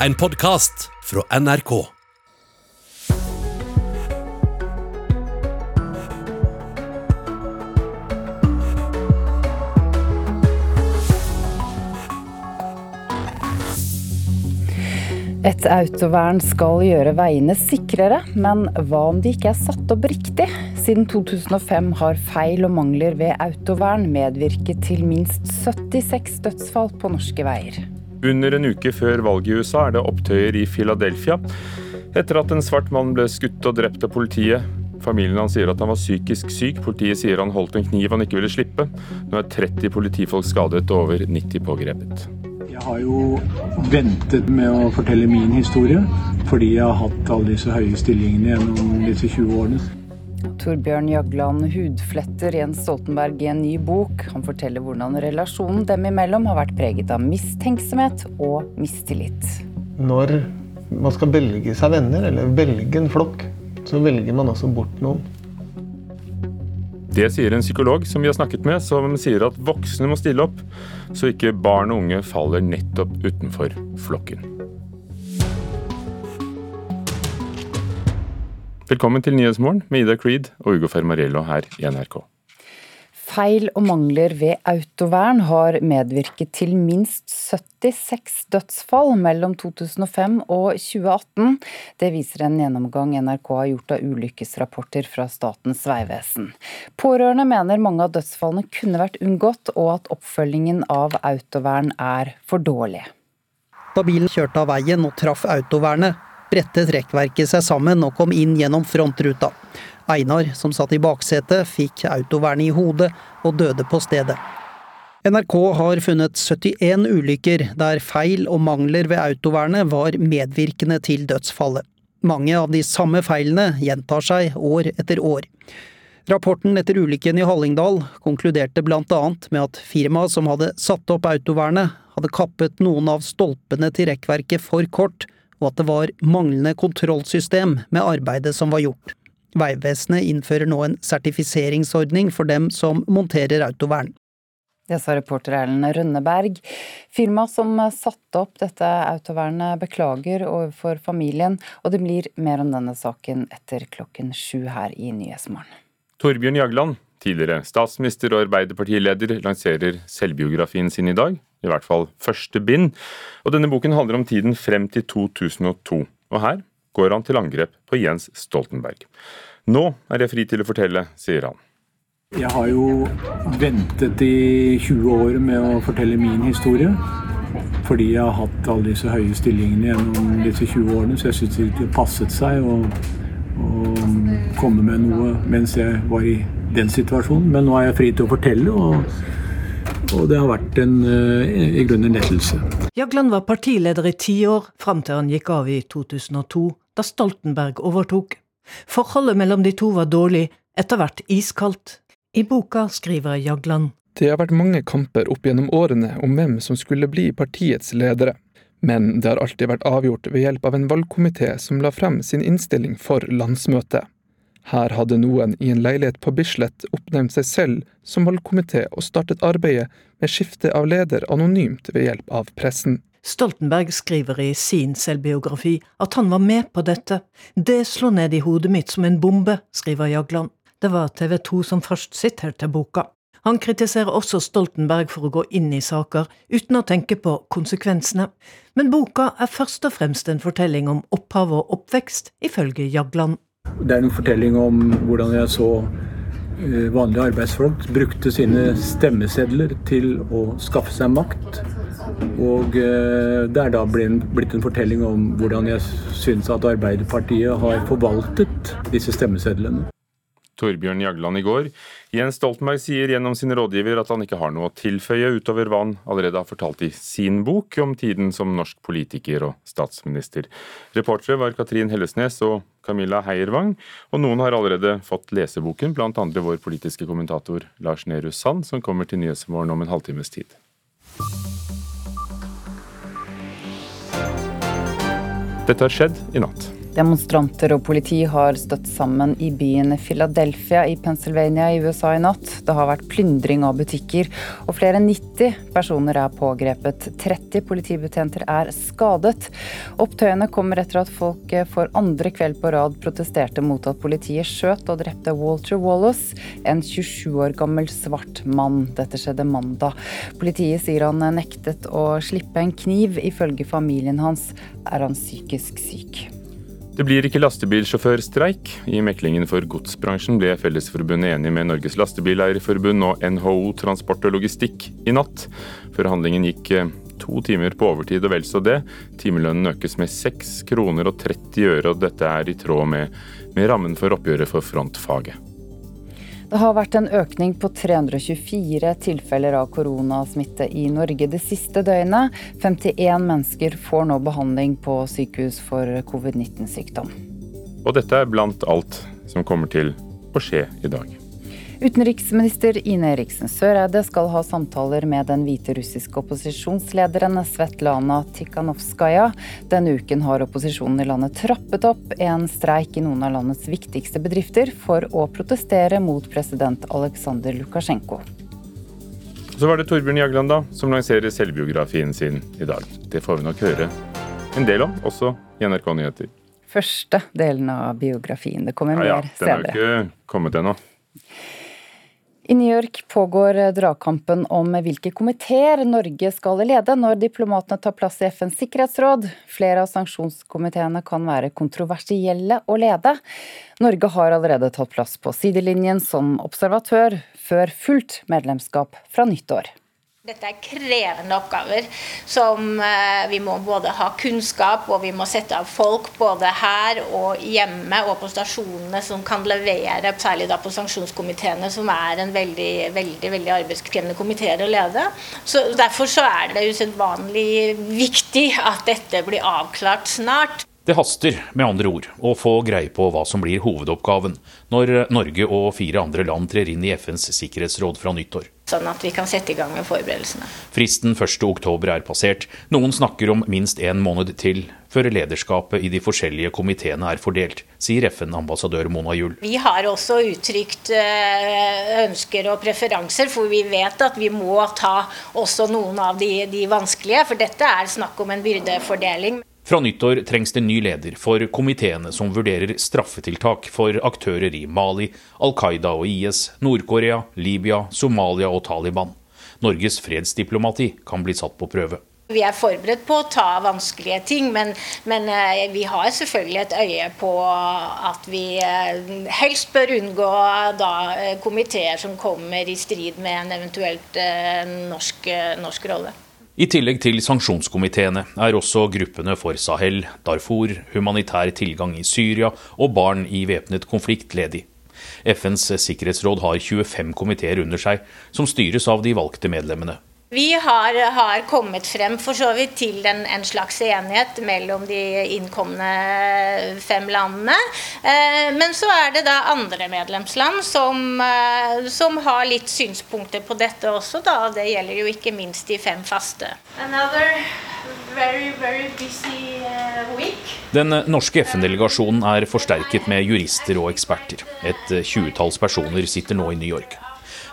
En podkast fra NRK. Et autovern skal gjøre veiene sikrere, men hva om de ikke er satt opp riktig? Siden 2005 har feil og mangler ved autovern medvirket til minst 76 dødsfall på norske veier. Under en uke før valget i USA er det opptøyer i Philadelphia etter at en svart mann ble skutt og drept av politiet. Familien hans sier at han var psykisk syk. Politiet sier han holdt en kniv han ikke ville slippe. Nå er 30 politifolk skadet og over 90 pågrepet. Jeg har jo ventet med å fortelle min historie, fordi jeg har hatt alle disse høye stillingene gjennom disse 20 årene. Torbjørn Jagland hudfletter Jens Stoltenberg i en ny bok. Han forteller hvordan relasjonen dem imellom har vært preget av mistenksomhet og mistillit. Når man skal velge seg venner, eller velge en flokk, så velger man også bort noen. Det sier en psykolog som vi har snakket med, som sier at voksne må stille opp, så ikke barn og unge faller nettopp utenfor flokken. Velkommen til Nyhetsmorgen med Ida Creed og Ugo Fermariello her i NRK. Feil og mangler ved autovern har medvirket til minst 76 dødsfall mellom 2005 og 2018. Det viser en gjennomgang NRK har gjort av ulykkesrapporter fra Statens vegvesen. Pårørende mener mange av dødsfallene kunne vært unngått, og at oppfølgingen av autovern er for dårlig. Da bilen kjørte av veien og traff autovernet, brettet rekkverket seg sammen og kom inn gjennom frontruta. Einar, som satt i baksetet, fikk autovernet i hodet og døde på stedet. NRK har funnet 71 ulykker der feil og mangler ved autovernet var medvirkende til dødsfallet. Mange av de samme feilene gjentar seg år etter år. Rapporten etter ulykken i Hallingdal konkluderte blant annet med at firmaet som hadde satt opp autovernet, hadde kappet noen av stolpene til rekkverket for kort, og at det var manglende kontrollsystem med arbeidet som var gjort. Vegvesenet innfører nå en sertifiseringsordning for dem som monterer autovern. Det sa reporter Erlend Rønneberg. Firmaet som satte opp dette autovernet beklager overfor familien, og det blir mer om denne saken etter klokken sju her i Nyhetsmorgen. Torbjørn Jagland, tidligere statsminister og Arbeiderpartileder, lanserer selvbiografien sin i dag. I hvert fall første bind. Og denne boken handler om tiden frem til 2002. Og her går han til angrep på Jens Stoltenberg. Nå er jeg fri til å fortelle, sier han. Jeg har jo ventet i 20 år med å fortelle min historie. Fordi jeg har hatt alle disse høye stillingene gjennom disse 20 årene, så jeg syns det ikke passet seg å, å komme med noe mens jeg var i den situasjonen. Men nå er jeg fri til å fortelle, og, og det har vært en, i grunnen en lettelse. Jagland var partileder i ti år, fram til han gikk av i 2002, da Stoltenberg overtok. Forholdet mellom de to var dårlig, etter hvert iskaldt. I boka skriver Jagland. Det har vært mange kamper opp gjennom årene om hvem som skulle bli partiets ledere. Men det har alltid vært avgjort ved hjelp av en valgkomité som la frem sin innstilling for landsmøtet. Her hadde noen i en leilighet på Bislett oppnevnt seg selv som valgkomité og startet arbeidet med skifte av leder anonymt ved hjelp av pressen. Stoltenberg skriver i sin selvbiografi at han var med på dette. Det slår ned i hodet mitt som en bombe, skriver Jagland. Det var TV 2 som først siterte boka. Han kritiserer også Stoltenberg for å gå inn i saker uten å tenke på konsekvensene. Men boka er først og fremst en fortelling om opphav og oppvekst, ifølge Jagland. Det er en fortelling om hvordan jeg så eh, vanlige arbeidsfolk brukte sine stemmesedler til å skaffe seg makt og eh, det er da blitt en fortelling om hvordan jeg syns at Arbeiderpartiet har forvaltet disse stemmesedlene. Torbjørn Jagland i går. Jens Stoltenberg sier gjennom sin rådgiver at han ikke har noe å tilføye utover hva han allerede har fortalt i sin bok om tiden som norsk politiker og statsminister. Reportere var Katrin Hellesnes og Camilla Heiervang, og noen har allerede fått leseboken, bl.a. vår politiske kommentator Lars Nehru Sand, som kommer til Nyhetsmorgen om en halvtimes tid. Dette har skjedd i natt. Demonstranter og politi har støtt sammen i byen Philadelphia i Pennsylvania i USA i natt. Det har vært plyndring av butikker, og flere enn 90 personer er pågrepet. 30 politibetjenter er skadet. Opptøyene kommer etter at folk for andre kveld på rad protesterte mot at politiet skjøt og drepte Walter Wallace, en 27 år gammel svart mann. Dette skjedde mandag. Politiet sier han nektet å slippe en kniv. Ifølge familien hans er han psykisk syk. Det blir ikke lastebilsjåførstreik. I meklingen for godsbransjen ble Fellesforbundet enig med Norges Lastebileierforbund og NHO Transport og Logistikk i natt. Forhandlingen gikk eh, to timer på overtid og vel så det. Timelønnen økes med 6 kroner og 30 øre, og dette er i tråd med, med rammen for oppgjøret for frontfaget. Det har vært en økning på 324 tilfeller av koronasmitte i Norge det siste døgnet. 51 mennesker får nå behandling på sykehus for covid-19-sykdom. Og dette er blant alt som kommer til å skje i dag. Utenriksminister Ine Eriksen Søreide skal ha samtaler med den hviterussiske opposisjonslederen Svetlana Tikhanovskaja. Denne uken har opposisjonen i landet trappet opp en streik i noen av landets viktigste bedrifter for å protestere mot president Aleksandr Lukasjenko. Så var det Torbjørn Jagland da, som lanserer selvbiografien sin i dag. Det får vi nok høre en del om, også i NRK Nyheter. Første delen av biografien. Det kommer Ja, ja, mer den er senere. jo ikke kommet ennå. I New York pågår dragkampen om hvilke komiteer Norge skal lede når diplomatene tar plass i FNs sikkerhetsråd. Flere av sanksjonskomiteene kan være kontroversielle å lede. Norge har allerede tatt plass på sidelinjen som observatør, før fullt medlemskap fra nyttår. Dette er krevende oppgaver som eh, vi må både ha kunnskap og vi må sette av folk både her og hjemme og på stasjonene som kan levere, særlig da på sanksjonskomiteene, som er en veldig, veldig, veldig arbeidskrevende komiteer å lede. Så Derfor så er det usedvanlig viktig at dette blir avklart snart. Det haster med andre ord å få greie på hva som blir hovedoppgaven når Norge og fire andre land trer inn i FNs sikkerhetsråd fra nyttår. Sånn at vi kan sette i gang med forberedelsene. Fristen 1.10 er passert. Noen snakker om minst en måned til før lederskapet i de forskjellige komiteene er fordelt, sier FN-ambassadør Mona Juel. Vi har også uttrykt eh, ønsker og preferanser, for vi vet at vi må ta også noen av de, de vanskelige. For dette er snakk om en byrdefordeling. Fra nyttår trengs det ny leder for komiteene som vurderer straffetiltak for aktører i Mali, Al Qaida og IS, Nord-Korea, Libya, Somalia og Taliban. Norges fredsdiplomati kan bli satt på prøve. Vi er forberedt på å ta vanskelige ting, men, men eh, vi har selvfølgelig et øye på at vi eh, helst bør unngå da eh, komiteer som kommer i strid med en eventuelt norsk, norsk rolle. I tillegg til sanksjonskomiteene er også gruppene for Sahel, Darfur, humanitær tilgang i Syria og barn i væpnet konflikt ledig. FNs sikkerhetsråd har 25 komiteer under seg, som styres av de valgte medlemmene. Vi har, har kommet frem for så vidt til en, en slags enighet mellom de innkomne fem landene. Eh, men så er det da andre medlemsland som, eh, som har litt synspunkter på dette også. Da. Det gjelder jo ikke minst de fem faste. Very, very busy uh. Den norske FN-delegasjonen er forsterket med jurister og eksperter. Et tjuetalls personer sitter nå i New York.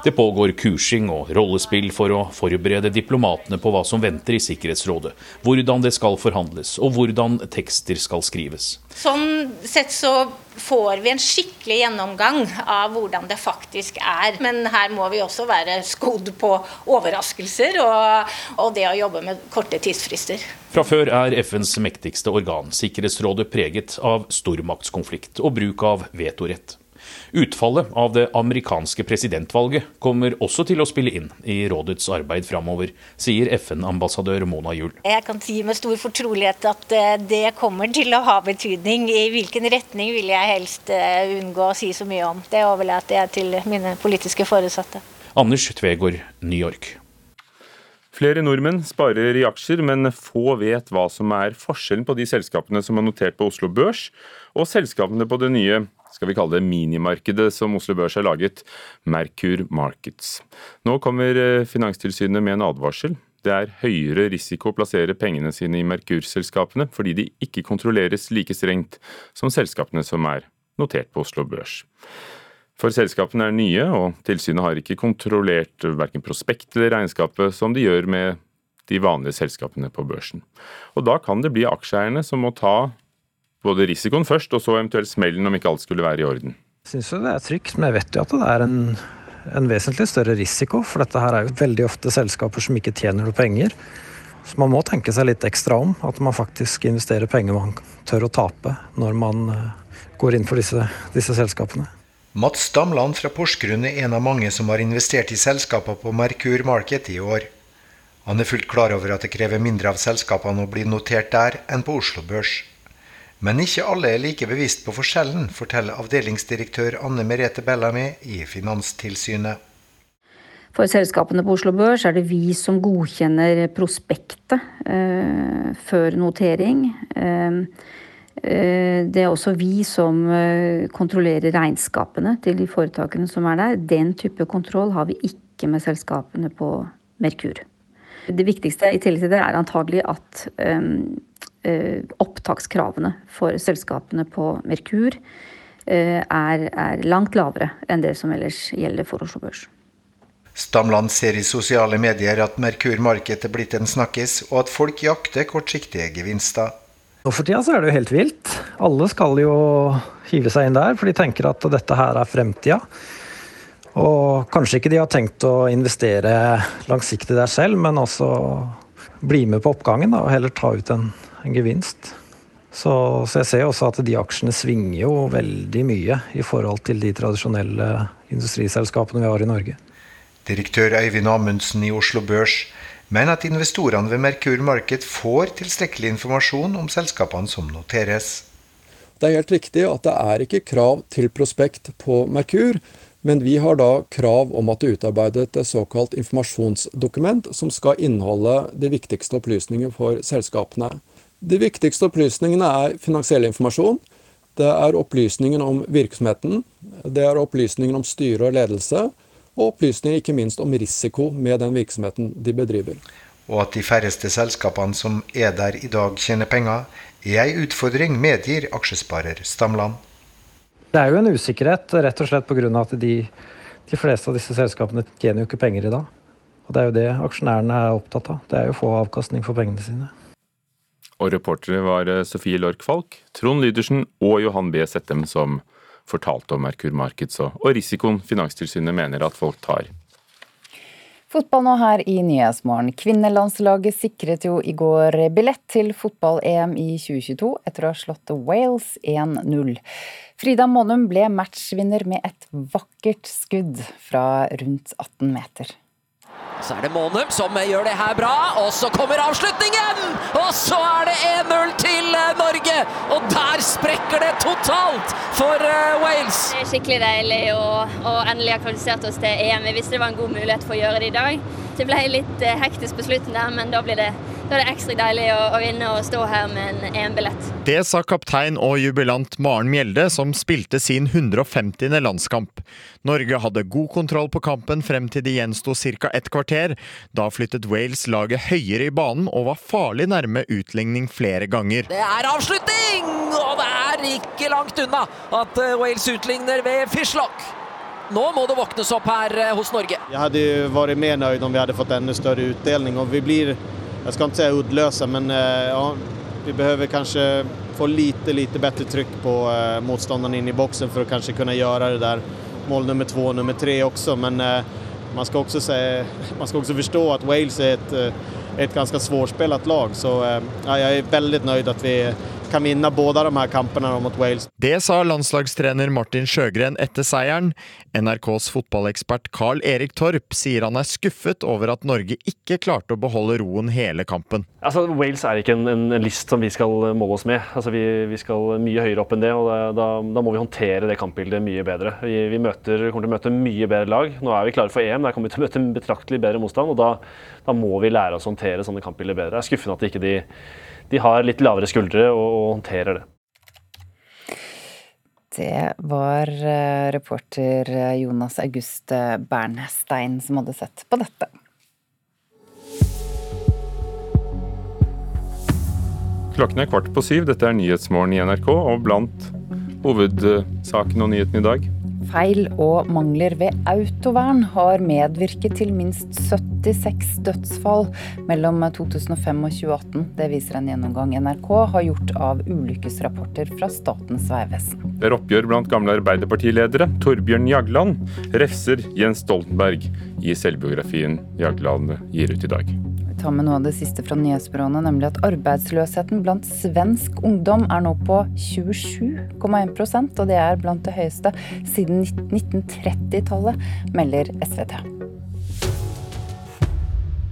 Det pågår kursing og rollespill for å forberede diplomatene på hva som venter i Sikkerhetsrådet, hvordan det skal forhandles og hvordan tekster skal skrives. Sånn sett så får vi en skikkelig gjennomgang av hvordan det faktisk er. Men her må vi også være skodd på overraskelser og, og det å jobbe med korte tidsfrister. Fra før er FNs mektigste organ, Sikkerhetsrådet, preget av stormaktskonflikt og bruk av vetorett. Utfallet av det amerikanske presidentvalget kommer også til å spille inn i rådets arbeid framover, sier FN-ambassadør Mona Juel. Jeg kan si med stor fortrolighet at eh, det kommer til å ha betydning. I hvilken retning vil jeg helst eh, unngå å si så mye om. Det overlater jeg til mine politiske foresatte. Anders Tvegård, New York. Flere nordmenn sparer i aksjer, men få vet hva som er forskjellen på de selskapene som er notert på Oslo Børs, og selskapene på det nye skal vi kalle det minimarkedet som Oslo Børs har laget, Merkur Markets. Nå kommer eh, Finanstilsynet med en advarsel. Det er høyere risiko å plassere pengene sine i Merkur-selskapene, fordi de ikke kontrolleres like strengt som selskapene som er notert på Oslo Børs. For selskapene er nye, og tilsynet har ikke kontrollert verken prospekt eller regnskapet som de gjør med de vanlige selskapene på børsen. Og Da kan det bli aksjeeierne som må ta både risikoen først, og så eventuelt smellen om ikke alt skulle være i orden. Jeg syns det er trygt, men jeg vet jo at det er en, en vesentlig større risiko. For dette her er jo veldig ofte selskaper som ikke tjener noe penger. Så man må tenke seg litt ekstra om. At man faktisk investerer penger man tør å tape når man eh, går inn for disse, disse selskapene. Mats Damland fra Porsgrunn er en av mange som har investert i selskaper på Merkur Market i år. Han er fullt klar over at det krever mindre av selskapene å bli notert der enn på Oslo Børs. Men ikke alle er like bevisst på forskjellen, forteller avdelingsdirektør Anne Merete Bellamy i Finanstilsynet. For selskapene på Oslo Børs er det vi som godkjenner prospektet eh, før notering. Eh, eh det er også vi som eh, kontrollerer regnskapene til de foretakene som er der. Den type kontroll har vi ikke med selskapene på Merkur. Det viktigste i tillegg til det er antagelig at um, opptakskravene for selskapene på Merkur uh, er, er, langt lavere enn det som ellers gjelder for Oslo Børs. Stamland ser i sosiale medier at Merkur Marked er blitt en snakkis, og at folk jakter kortsiktige gevinster. Nå for tida så er det jo helt vilt. Alle skal jo hive seg inn der, for de tenker at dette her er fremtida. Og kanskje ikke de har tenkt å investere langsiktig der selv, men også bli med på oppgangen da, og heller ta ut en gevinst. Så, så, jeg ser også at de aksjene svinger jo veldig mye i forhold til de tradisjonelle industriselskapene vi har i Norge. Direktør Øyvind Amundsen i Oslo Børs mener at investorene ved Merkur Marked får tilstrekkelig informasjon om selskapene som noteres. Det er helt riktig at det er ikke krav til prospekt på Merkur. Men vi har da krav om at det er utarbeidet et såkalt informasjonsdokument som skal inneholde de viktigste opplysningene for selskapene. De viktigste opplysningene er finansiell informasjon. Det er opplysningen om virksomheten. Det er opplysningen om styre og ledelse. Og opplysninger ikke minst om risiko med den virksomheten de bedriver. Og at de færreste selskapene som er der i dag, tjener penger, er ei utfordring, medgir aksjesparer Stamland. Det er jo en usikkerhet, rett og slett pga. at de, de, fleste av disse selskapene tjener jo ikke penger i dag. Og Det er jo det aksjonærene er opptatt av. Det er jo å få avkastning for pengene sine. Og reportere var eh, Sofie Lork Falk, Trond Lydersen og Johan B. Settem som fortalte om Merkur Markets og risikoen Finanstilsynet mener at folk tar. Fotball nå her i Nyhetsmorgen. Kvinnelandslaget sikret jo i går billett til fotball-EM i 2022 etter å ha slått Wales 1-0. Frida Monum ble matchvinner med et vakkert skudd fra rundt 18 meter. Så er det Månum som gjør det her bra, og så kommer avslutningen! Og så er det 1-0 til eh, Norge! Og der sprekker det totalt for uh, Wales! Det er skikkelig deilig å endelig ha kvalifisert oss til EM. Vi visste det var en god mulighet for å gjøre det i dag. Det ble litt uh, hektisk på slutten der, men da blir det da er det ekstra deilig å, å vinne og stå her med en EM-billett. Det sa kaptein og jubilant Maren Mjelde, som spilte sin 150. landskamp. Norge hadde god kontroll på kampen frem til det gjensto ca. et kvarter. Da flyttet Wales laget høyere i banen og var farlig nærme utligning flere ganger. Det er avslutning! Og det er ikke langt unna at eh, Wales utligner ved Fishlock. Nå må det våknes opp her eh, hos Norge. Jeg hadde vært mer nøyd om vi hadde fått enda større utdeling. og vi blir jeg skal ikke si uddlösa, men eh, ja, vi behøver kanskje få lite, lite bättre trykk på eh, motståndaren in i boksen for å kanskje kunne gjøre det der mål nummer to og nummer tre også. Men man skal også, se, man skal også forstå at Wales er et, et ganske vanskelig lag. Så ja, jeg er veldig nøyd at vi kan vinne både de her kampene mot Wales. Det sa landslagstrener Martin Sjøgren etter seieren. NRKs fotballekspert Carl Erik Torp sier han er skuffet over at Norge ikke klarte å beholde roen hele kampen. Altså, Wales er ikke en, en, list som vi skal måle oss med. Altså, vi, vi, skal mye høyere opp enn det, og da, da må vi håndtere det kampbildet mye bedre. Vi, vi møter, kommer til å møte mye bedre lag. Nå er vi klare for EM, der kommer vi til å møte betraktelig bedre motstand. og da, da må vi lære oss å håndtere sånne kampbilder bedre. Det er skuffende at ikke de de har litt lavere skuldre og, og håndterer det. Det var eh, reporter eh, Jonas August Bernstein som hadde sett på dette. Klokken er kvart på syv. Dette er Nyhetsmorgen i NRK, og blant hovedsakene og nyhetene i dag Feil og mangler ved autovern har medvirket til minst 76 dødsfall mellom 2005 og 2018. Det viser en gjennomgang NRK har gjort av ulykkesrapporter fra Statens vegvesen. Det er oppgjør blant gamle Arbeiderpartiledere. Torbjørn Jagland refser Jens Stoltenberg i selvbiografien Jagland gir ut i dag ta med noe av det siste fra nyhetsbyråene, nemlig at arbeidsløsheten blant svensk ungdom er nå på 27,1% og det er blant det høyeste siden 1930-tallet, melder SVT.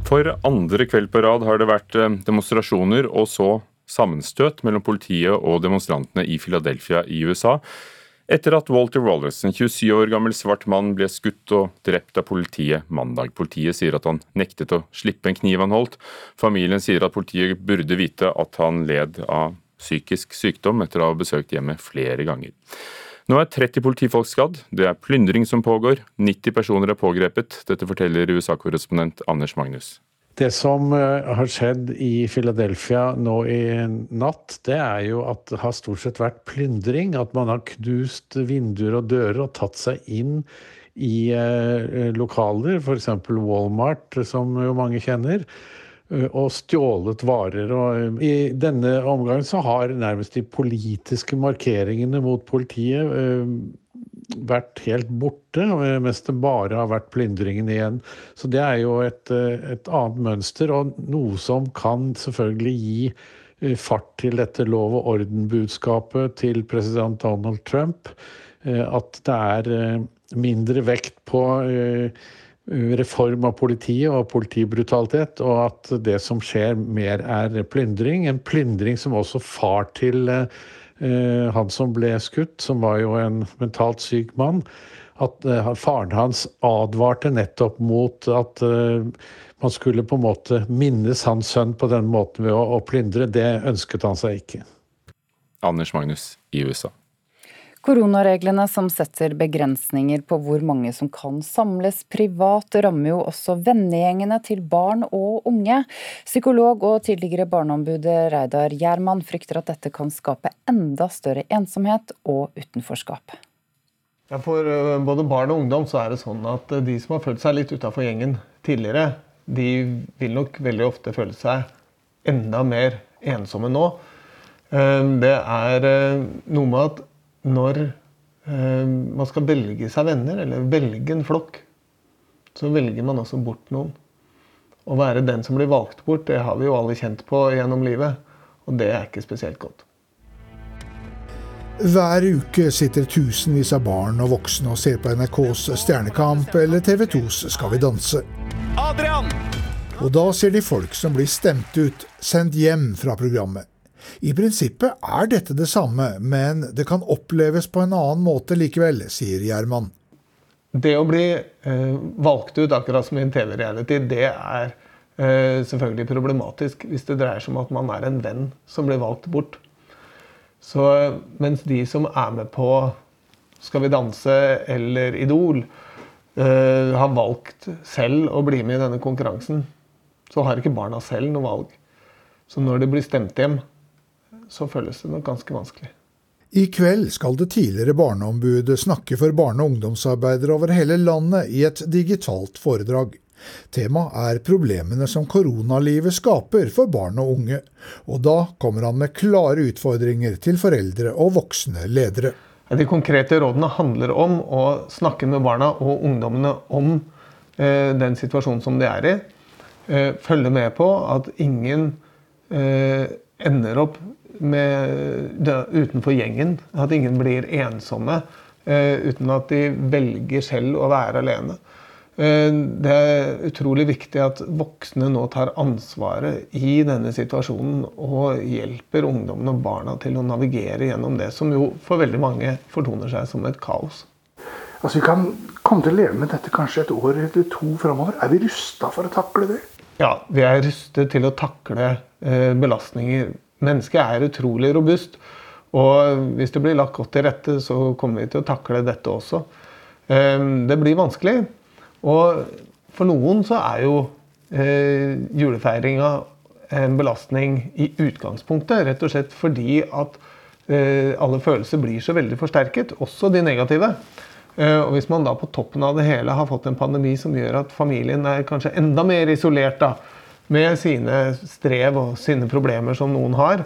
For andre kveld på rad har det vært eh, demonstrasjoner og så sammenstøt mellom politiet og demonstrantene i Philadelphia i USA etter at Walter Wallace, en 27 år gammel svart mann, ble skutt og drept av politiet mandag. Politiet sier at han nektet å slippe en kniv han holdt. Familien sier at politiet burde vite at han led av psykisk sykdom etter å ha besøkt hjemmet flere ganger. Nå er 30 politifolk skadd, det er plyndring som pågår, 90 personer er pågrepet. Dette forteller USA-korrespondent Anders Magnus. Det som eh, har skjedd i Philadelphia nå i natt, det er jo at det har stort sett vært plyndring. At man har knust vinduer og dører og tatt seg inn i eh, lokaler, f.eks. Walmart, som jo mange kjenner. Eh, og stjålet varer. Og I denne omgangen så har nærmest de politiske markeringene mot politiet vært helt borte, mens det bare har vært plyndringen igjen. Så det er jo et, et, annet mønster, og noe som kan selvfølgelig gi eh, fart til dette lov og orden-budskapet til president Donald Trump. Eh, at det er eh, mindre vekt på reform av politiet og politibrutalitet, og at det som skjer mer er plyndring. En plyndring som også far til Eh, han som ble skutt, som var jo en mentalt syk mann, at eh, faren hans advarte nettopp mot at eh, man skulle på en måte minnes hans sønn på den måten ved å, å plyndre. Det ønsket han seg ikke. Anders Magnus i USA. Koronareglene som setter begrensninger på hvor mange som kan samles privat, rammer jo også vennegjengene til barn og unge. Psykolog og tidligere barneombudet Reidar Gjerman frykter at dette kan skape enda større ensomhet og utenforskap. Ja, for eh, både barn og ungdom så er det sånn at eh, de som har følt seg litt utafor gjengen tidligere, de vil nok veldig ofte føle seg enda mer ensomme nå. Eh, det er noe med at når eh, man skal velge seg venner, eller velge en flokk, så velger man også bort noen. Å være den som blir valgt bort, det har vi jo alle kjent på gjennom livet. Og det er ikke spesielt godt. Hver uke sitter tusenvis av barn og voksne og ser på NRKs Stjernekamp eller TV 2s Skal vi danse. Adrian! Og da ser de folk som blir stemt ut, sendt hjem fra programmet. I prinsippet er dette det samme, men det kan oppleves på en annen måte likevel, sier Gjerman. Det å bli eh, valgt ut, akkurat som i en TV-reality, det er eh, selvfølgelig problematisk hvis det dreier seg om at man er en venn som blir valgt bort. Så mens de som er med på Skal vi danse eller Idol, eh, har valgt selv å bli med i denne konkurransen, så har ikke barna selv noe valg. Så når de blir stemt hjem, så føles det nok ganske vanskelig. I kveld skal det tidligere barneombudet snakke for barne- og ungdomsarbeidere over hele landet i et digitalt foredrag. Temaet er problemene som koronalivet skaper for barn og unge, og da kommer han med klare utfordringer til foreldre og voksne ledere. De konkrete rådene handler om å snakke med barna og ungdommene om eh, den situasjonen som de er i. Eh, følge med på at ingen eh, ender opp med, utenfor gjengen. At ingen blir ensomme eh, uten at de velger selv å være alene. Eh, det er utrolig viktig at voksne nå tar ansvaret i denne situasjonen og hjelper ungdommene og barna til å navigere gjennom det som jo for veldig mange fortoner seg som et kaos. Altså Vi kan komme til å leve med dette kanskje et år eller to framover. Er vi rusta for å takle det? Ja, vi er rustet til å takle eh, belastninger Mennesket er utrolig robust. Og hvis det blir lagt godt til rette, så kommer vi til å takle dette også. Ehm, det blir vanskelig. Og for noen så er jo eh, julefeiringa en belastning i utgangspunktet. Rett og slett fordi at eh, alle følelser blir så veldig forsterket, også de negative. Eh, og Hvis man da på toppen av det hele har fått en pandemi som gjør at familien er kanskje enda mer isolert da, med sine strev og sine problemer som noen har,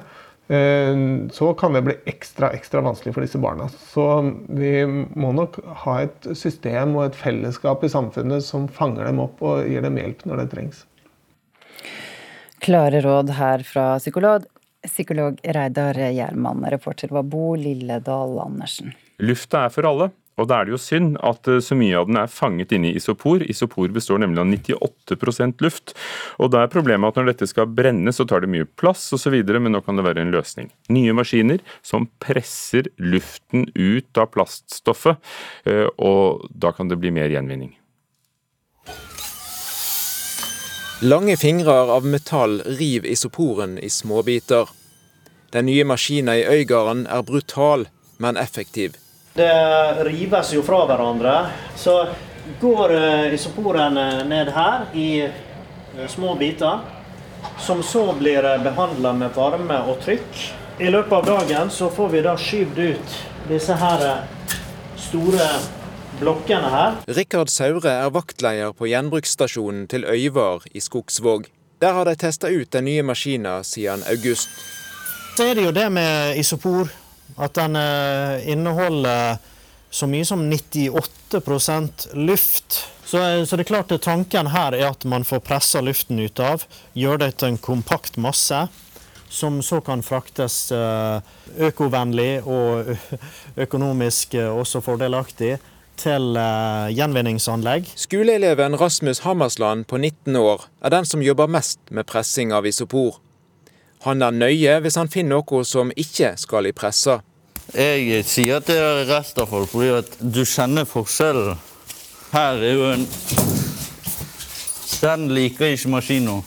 eh, så kan det bli ekstra ekstra vanskelig for disse barna. Så vi må nok ha et system og et fellesskap i samfunnet som fanger dem opp og gir dem hjelp når det trengs. Klare råd her fra psykolog, psykolog Reidar Gjermann. Reporter var Bo Lilledal Andersen. Lufta er for alle. Og da er det jo synd at eh, så mye av den er fanget inne i isopor. Isopor består nemlig av 98% luft. Og da er problemet at når dette skal brenne, så tar det mye plass osv., men nå kan det være en løsning. Nye maskiner som presser luften ut av plaststoffet, eh, og da kan det bli mer gjenvinning. Lange fingre av metall river isoporen i småbiter. Den nye maskinen i Øygarden er brutal, men effektiv. Det rives jo fra hverandre. Så går eh, isoporen eh, ned her i eh, små biter, som så blir behandla med varme og trykk. I løpet av dagen så får vi da skyvd ut disse her store blokkene her. Rikard Saure er vaktleder på gjenbruksstasjonen til Øyvar i Skogsvåg. Der har de testa ut den nye maskinen siden august. Så er det jo det med isopor at den eh, inneholder så mye som 98% luft. Så, eh, så, det er klart tanken her er at man får pressa luften ut av, gjør det til en kompakt masse. Som så kan fraktes eh, økovennlig og økonomisk også fordelaktig til gjenvinningsanlegg. Skoleeleven Rasmus Hammersland på 19 år er den som jobber mest med pressing av isopor. Han er nøye hvis han finner noe som ikke skal i pressa. Jeg sier at det er restavfall fordi at du kjenner forskjellen. Her er jo en Den liker ikke maskina.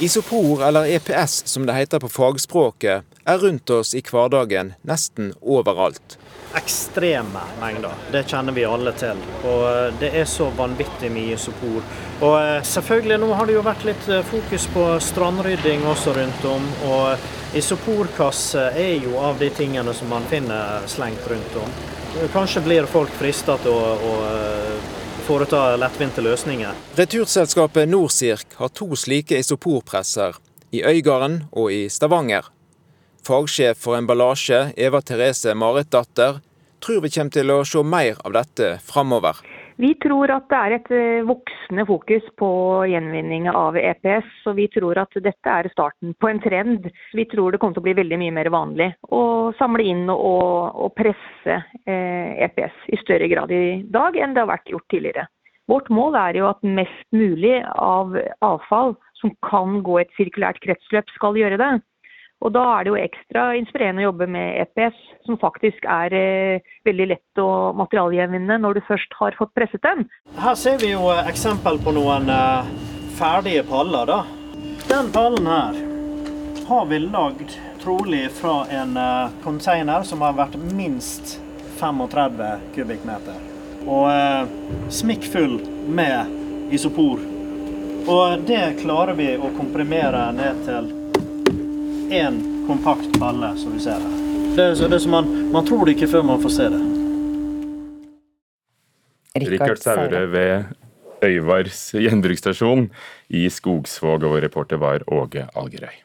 Isopor, eller EPS som det heter på fagspråket, er rundt oss i hverdagen nesten overalt ekstreme mengder. Det kjenner vi alle til. Og eh, det er så vanvittig mye isopor. Og eh, selvfølgelig, nå har det jo vært litt eh, fokus på strandrydding også rundt om. Og isoporkasse er jo av de tingene som man finner slengt rundt om. Kanskje blir folk frista til å, å foreta lettvinte løsninger. Returselskapet Norsirk har to slike isoporpresser, i Øygarden og i Stavanger. Fagsjef for emballasje, Eva Therese Maritdatter, tror vi kommer til å se mer av dette framover. Vi tror at det er et eh, voksende fokus på gjenvinning av EPS. og Vi tror at dette er starten på en trend. Vi tror det kommer til å bli veldig mye mer vanlig å samle inn og, og presse eh, EPS i større grad i dag enn det har vært gjort tidligere. Vårt mål er jo at mest mulig av avfall som kan gå et sirkulært kretsløp, skal gjøre det. Og da er det jo ekstra inspirerende å jobbe med EPS, som faktisk er eh, veldig lett å materialgjenvinne når du først har fått presset den. Her ser vi jo eh, eksempel på noen eh, ferdige paller. da. Den pallen her har vi lagd trolig fra en eh, container som har vært minst 35 kubikkmeter. Og eh, smikkfull med isopor. Og det klarer vi å komprimere ned til én kompakt palle, som vi ser her. Det er, det er som man, man tror det ikke før man får se det. Rikard Saure ved Øyvars gjenbruksstasjon i Skogsvåg, og reporter var Åge Algerøy.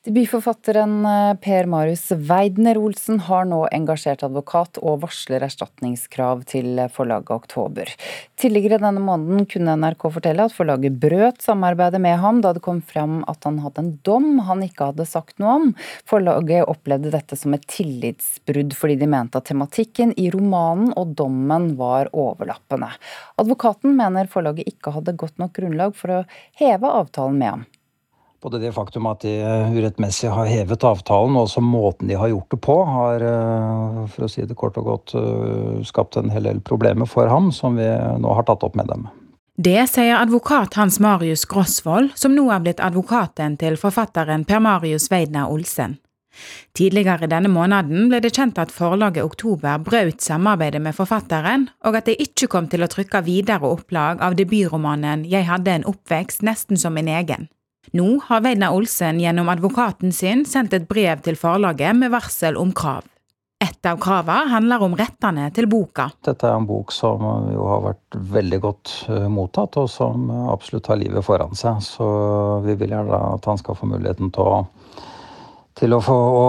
Debutforfatteren eh, Per Marius Weidner Olsen har nå engasjert advokat og varsler erstatningskrav til forlaget Oktober. Tidligere denne måneden kunne NRK fortelle at forlaget brøt samarbeidet med ham da det kom frem at han hadde en dom han ikke hadde sagt noe om. Forlaget opplevde dette som et tillitsbrudd fordi de mente at tematikken i romanen og dommen var overlappende. Advokaten mener forlaget ikke hadde godt nok grunnlag for å heve avtalen med ham. Både det faktum at de urettmessig har hevet avtalen, og også måten de har gjort det på, har eh, for å si det kort og godt eh, skapt en hel del problemer for ham, som vi nå har tatt opp med dem. Det sier advokat Hans Marius Grosvold, som nå er blitt advokaten til forfatteren Per Marius Weidner Olsen. Tidligere denne måneden ble det kjent at forlaget Oktober brøt samarbeidet med forfatteren, og at de ikke kom til å trykke videre opplag av debutromanen Jeg hadde en oppvekst nesten som min egen. Nå har Veidna Olsen gjennom advokaten sin sendt et brev til forlaget med varsel om krav. Et av kravene handler om rettene til boka. Dette er en bok som jo har vært veldig godt eh, mottatt, og som absolutt har livet foran seg. Så vi vil gjerne at han skal få muligheten til å, til å få, å,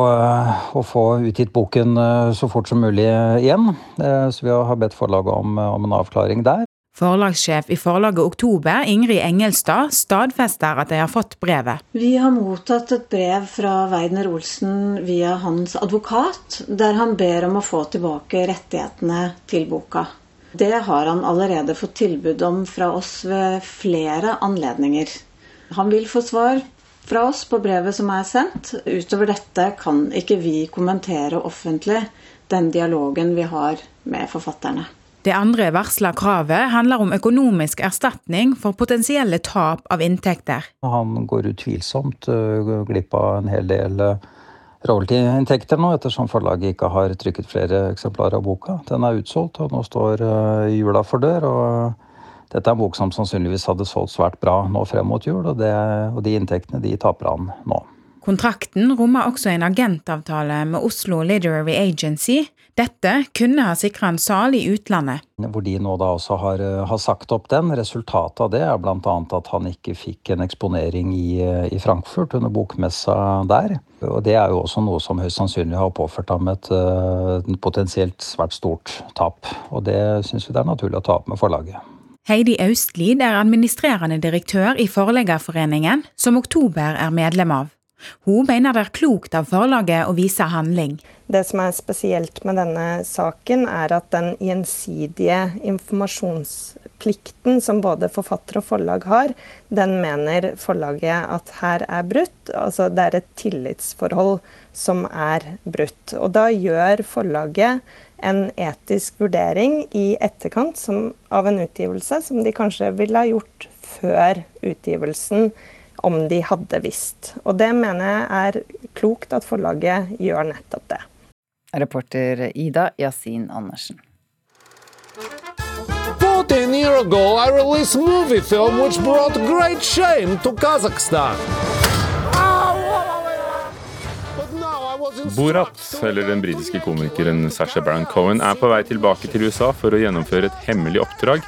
å få utgitt boken eh, så fort som mulig igjen. Eh, så vi har bedt forlaget om, om en avklaring der. Forlagssjef i forlaget Oktober, Ingrid Engelstad, stadfester at de har fått brevet. Vi har mottatt et brev fra Weidner Olsen via hans advokat, der han ber om å få tilbake rettighetene til boka. Det har han allerede fått tilbud om fra oss ved flere anledninger. Han vil få svar fra oss på brevet som er sendt. Utover dette kan ikke vi kommentere offentlig den dialogen vi har med forfatterne. Det andre varsla kravet handler om økonomisk erstatning for potensielle tap av inntekter. Han går utvilsomt uh, glipp av en hel del uh, royalty-inntekter nå, ettersom forlaget ikke har trykket flere eksemplarer av boka. Den er utsolgt, og nå står uh, jula for dør. og Dette er en bok som sannsynligvis hadde solgt svært bra nå frem mot jul, og, det, og de inntektene de taper han nå. Kontrakten rommer også en agentavtale med Oslo Literary Agency. Dette kunne ha sikra en sal i utlandet. Hvor de nå da også har, eh, har sagt opp den. Resultatet av det er bl.a. at han ikke fikk en eksponering i, eh, i, Frankfurt under bokmessa der. Og det er jo også noe som høyst sannsynlig har påført ham et, eh, potensielt svært stort tap. Og det syns vi det er naturlig å ta opp med forlaget. Heidi Austlid er administrerende direktør i Forleggerforeningen, som Oktober er medlem av. Hun mener det er klokt av forlaget å vise handling. Det som er spesielt med denne saken, er at den gjensidige informasjonsplikten som både forfatter og forlag har, den mener forlaget at her er brutt. Altså det er et tillitsforhold som er brutt. Og da gjør forlaget en etisk vurdering i etterkant som, av en utgivelse som de kanskje ville ha gjort før utgivelsen om de hadde visst. Og det mener jeg er klokt at forlaget gjør nettopp det. Reporter Ida Yasin Andersen. 14 years ago, I released a movie film which brought great shame to Kazakhstan. Borat, eller den britiske komikeren Sasha Baron Cohen, er på vei tilbake til USA for å gjennomføre et hemmelig oppdrag.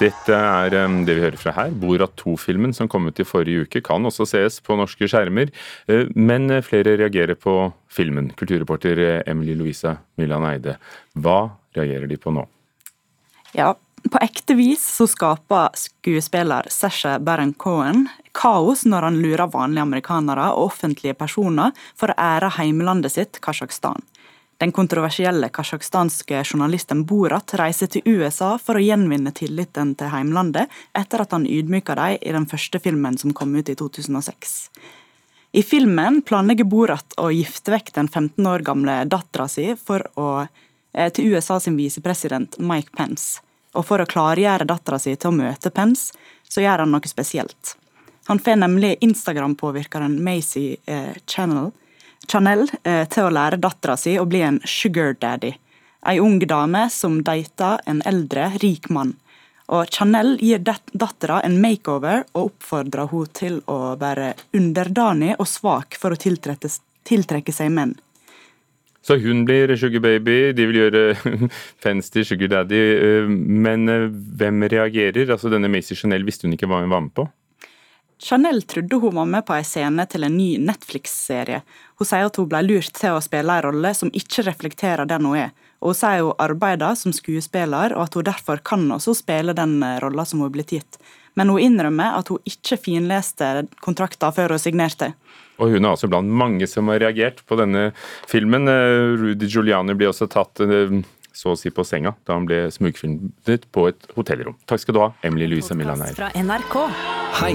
Dette er det vi hører fra her. Borat 2-filmen som kom ut i forrige uke, kan også ses på norske skjermer. Eh, men flere reagerer på filmen. Kulturreporter eh, Emily Louisa Millan Eide, hva reagerer de på nå? Ja, på ekte vis så skaper skuespiller Sasha Baron Cohen kaos når han lurer vanlige amerikanere og offentlige personer for å ære heimlandet sitt, Kasjokstan. Den kontroversielle kasjokhstanske journalisten Borat reiser til USA for å gjenvinne tilliten til heimlandet etter at han ydmyka dem i den første filmen som kom ut i 2006. I filmen planlegger Borat å gifte vekk den 15 år gamle dattera si eh, til USA sin visepresident Mike Pence. Og for å klargjøre dattera si til å møte Pence, så gjør han noe spesielt. Han får nemlig Instagram-påvirkeren Macy eh, Channel Chanel eh, til å lære dattera si å bli en sugar daddy. Ei ung dame som dater en eldre, rik mann. Og Chanel gir dattera en makeover og oppfordrer henne til å være underdanig og svak for å tiltrekke seg menn. Så hun blir sugar baby, de vil gjøre fans til sugar daddy. Eh, men eh, hvem reagerer? Altså Denne Macy Chanel visste hun ikke hva hun var med på? Chanel trodde hun var med på en scene til en ny Netflix-serie, hun sier at hun ble lurt til å spille en rolle som ikke reflekterer den hun er. Og hun sier hun arbeider som skuespiller, og at hun derfor kan også spille den eh, rolla som hun er blitt gitt. Men hun innrømmer at hun ikke finleste kontrakten før hun signerte. Og hun er altså blant mange som har reagert på denne filmen. Eh, Rudy Giuliani blir også tatt eh, så å si på senga da han ble smugfilmet på et hotellrom. Takk skal du ha, Emily Louise NRK. Hei,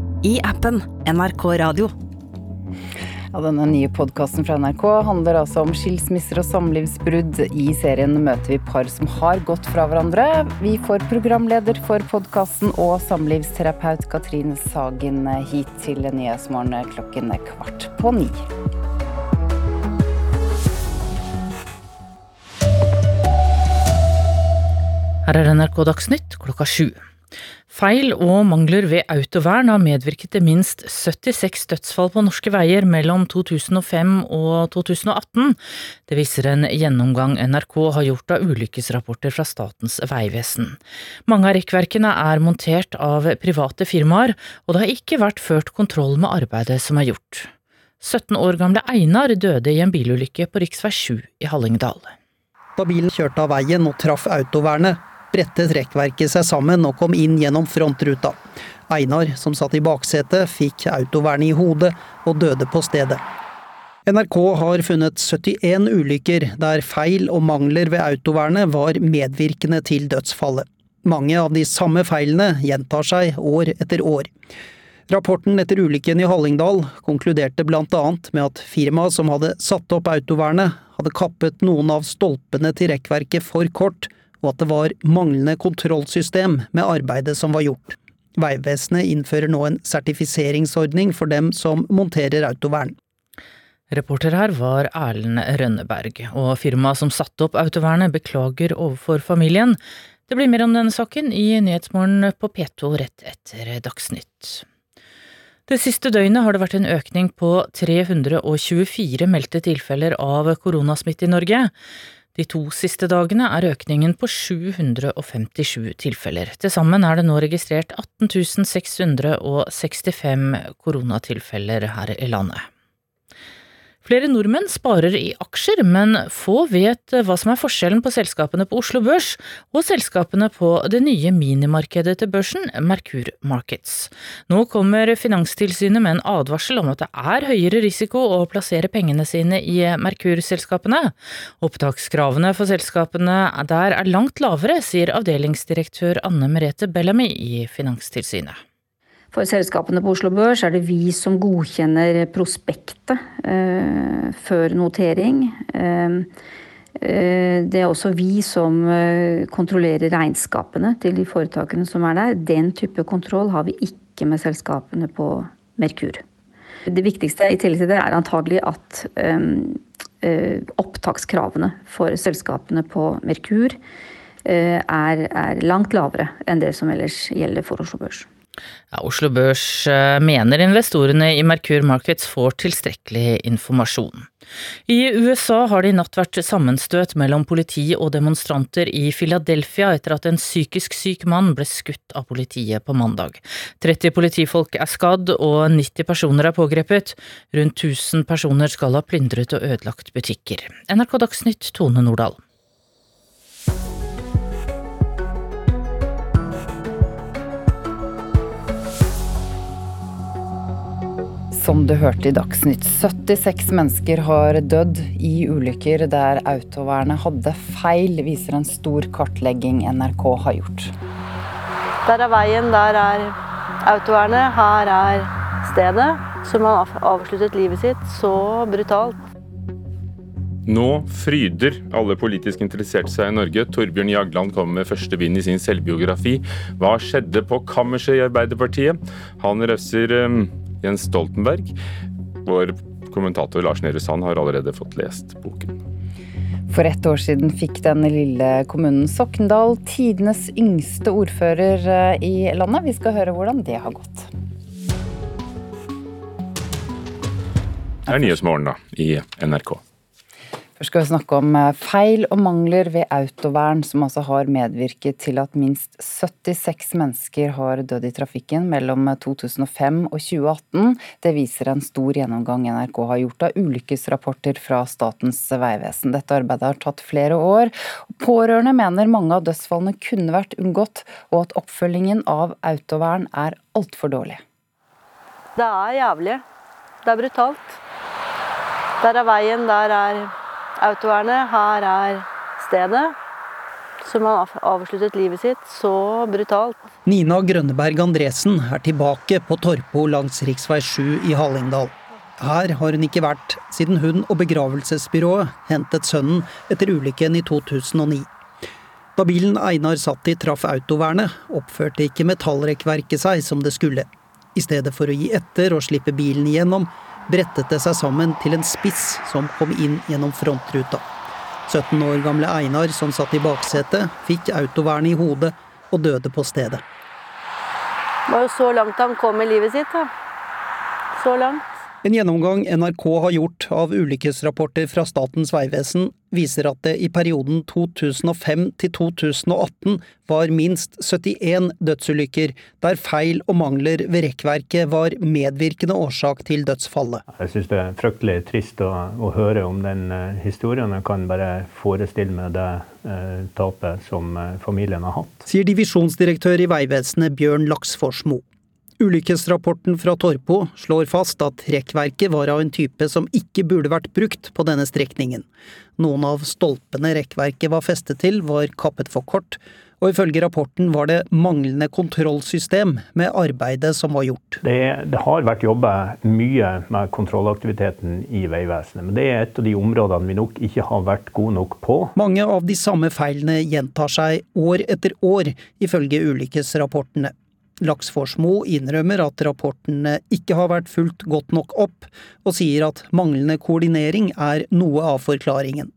i appen NRK Radio. Ja, denne nye podkasten fra NRK handler altså om skilsmisser og samlivsbrudd. I serien møter vi par som har gått fra hverandre. Vi får programleder for podkasten og samlivsterapeut Katrine Sagen hit til Nyhetsmorgen klokken kvart på ni. Her er NRK Dagsnytt klokka sju. Feil og mangler ved autovern har medvirket til minst 76 dødsfall på norske veier mellom 2005 og 2018. Det viser en gjennomgang NRK har gjort av ulykkesrapporter fra Statens vegvesen. Mange av rekkverkene er montert av private firmaer, og det har ikke vært ført kontroll med arbeidet som er gjort. 17 år gamle Einar døde i en bilulykke på rv. 7 i Hallingdal. Da bilen kjørte av veien og traff autovernet, brettet trekkverket seg sammen og kom inn gjennom frontruta. Einar, som satt i baksetet, fikk autovernet i hodet og døde på stedet. NRK har funnet 71 ulykker der feil og mangler ved autovernet var medvirkende til dødsfallet. Mange av de samme feilene gjentar seg år etter år. Rapporten etter ulykken i Hallingdal konkluderte blant annet med at firmaet som hadde satt opp autovernet, hadde kappet noen av stolpene til rekkverket for kort, og at det var manglende kontrollsystem med arbeidet som var gjort. Vegvesenet innfører nå en sertifiseringsordning for dem som monterer autovern. Reporter her var Erlend Rønneberg, og firmaet som satte opp autovernet beklager overfor familien. Det blir mer om denne saken i Nyhetsmorgen på P2 rett etter Dagsnytt. Det siste døgnet har det vært en økning på 324 meldte tilfeller av koronasmitte i Norge. De to siste dagene er økningen på 757 tilfeller. Til sammen er det nå registrert 18 665 koronatilfeller her i landet. Flere nordmenn sparer i aksjer, men få vet hva som er forskjellen på selskapene på Oslo Børs og selskapene på det nye minimarkedet til børsen, Merkur Markets. Nå kommer Finanstilsynet med en advarsel om at det er høyere risiko å plassere pengene sine i Merkur-selskapene. Opptakskravene for selskapene der er langt lavere, sier avdelingsdirektør Anne Merete Bellamy i Finanstilsynet. For selskapene på Oslo Børs er det vi som godkjenner prospektet eh, før notering. Eh, eh, det er også vi som eh, kontrollerer regnskapene til de foretakene som er der. Den type kontroll har vi ikke med selskapene på Merkur. Det viktigste i tillegg til det er antagelig at eh, opptakskravene for selskapene på Merkur er, er langt lavere enn det som ellers gjelder for Oslo Børs. Ja, Oslo Børs eh, mener investorene i Merkur Markets får tilstrekkelig informasjon. I USA har det i natt vært sammenstøt mellom politi og demonstranter i Philadelphia etter at en psykisk syk mann ble skutt av politiet på mandag. 30 politifolk er skadd og 90 personer er pågrepet. Rundt 1000 personer skal ha plyndret og ødelagt butikker. NRK Dagsnytt, Tone Nordahl. Som du hørte i Dagsnytt, 76 mennesker har dødd i ulykker der autovernet hadde feil, viser en stor kartlegging NRK har gjort. Der er veien, der er autovernet, her er stedet. Som har avsluttet livet sitt så brutalt. Nå fryder alle politisk interesserte seg i Norge. Torbjørn Jagland kommer med første bind i sin selvbiografi. Hva skjedde på kammerset i Arbeiderpartiet? Han røsser um, Jens Stoltenberg. Vår kommentator Lars Nehru Sand har allerede fått lest boken. For ett år siden fikk den lille kommunen Sokndal tidenes yngste ordfører eh, i landet. Vi skal høre hvordan det har gått. Det er Nyhetsmorgen da, i NRK. Først skal vi snakke om eh, feil og mangler ved autovern, som altså har medvirket til at minst 76 mennesker har dødd i trafikken mellom 2005 eh, og 2018. Det viser en stor gjennomgang NRK har gjort av ulykkesrapporter fra Statens vegvesen. Dette arbeidet har tatt flere år. Pårørende mener mange av dødsfallene kunne vært unngått, og at oppfølgingen av autovern er altfor dårlig. Det er jævlig. Det er brutalt. Der er veien, der er autovernet. Her er stedet. Som har avsluttet livet sitt så brutalt. Nina Grønneberg Andresen er tilbake på Torpo langs rv. 7 i Hallingdal. Her har hun ikke vært siden hun og begravelsesbyrået hentet sønnen etter ulykken i 2009. Da bilen Einar satt i traff autovernet, oppførte ikke metallrekkverket seg som det skulle. I stedet for å gi etter og slippe bilen igjennom, brettet det seg sammen til en spiss som kom inn gjennom frontruta. 17 år gamle Einar, som satt i baksetet, fikk autovernet i hodet og døde på stedet. Det var jo så langt han kom i livet sitt, da. Så langt. En gjennomgang NRK har gjort av ulykkesrapporter fra Statens vegvesen, viser at det i perioden 2005 til 2018 var minst 71 dødsulykker der feil og mangler ved rekkverket var medvirkende årsak til dødsfallet. Jeg syns det er fryktelig trist å, å høre om den uh, historien. Jeg kan bare forestille meg det uh, tapet som uh, familien har hatt. Sier divisjonsdirektør i Vegvesenet Bjørn Laksforsmo. Ulykkesrapporten fra Torpo slår fast at rekkverket var av en type som ikke burde vært brukt på denne strekningen. Noen av stolpene rekkverket var festet til, var kappet for kort, og ifølge rapporten var det manglende kontrollsystem med arbeidet som var gjort. Det, det har vært jobba mye med kontrollaktiviteten i Vegvesenet, men det er et av de områdene vi nok ikke har vært gode nok på. Mange av de samme feilene gjentar seg år etter år, ifølge ulykkesrapportene. Laksforsmo innrømmer at rapportene ikke har vært fulgt godt nok opp, og sier at manglende koordinering er noe av forklaringen.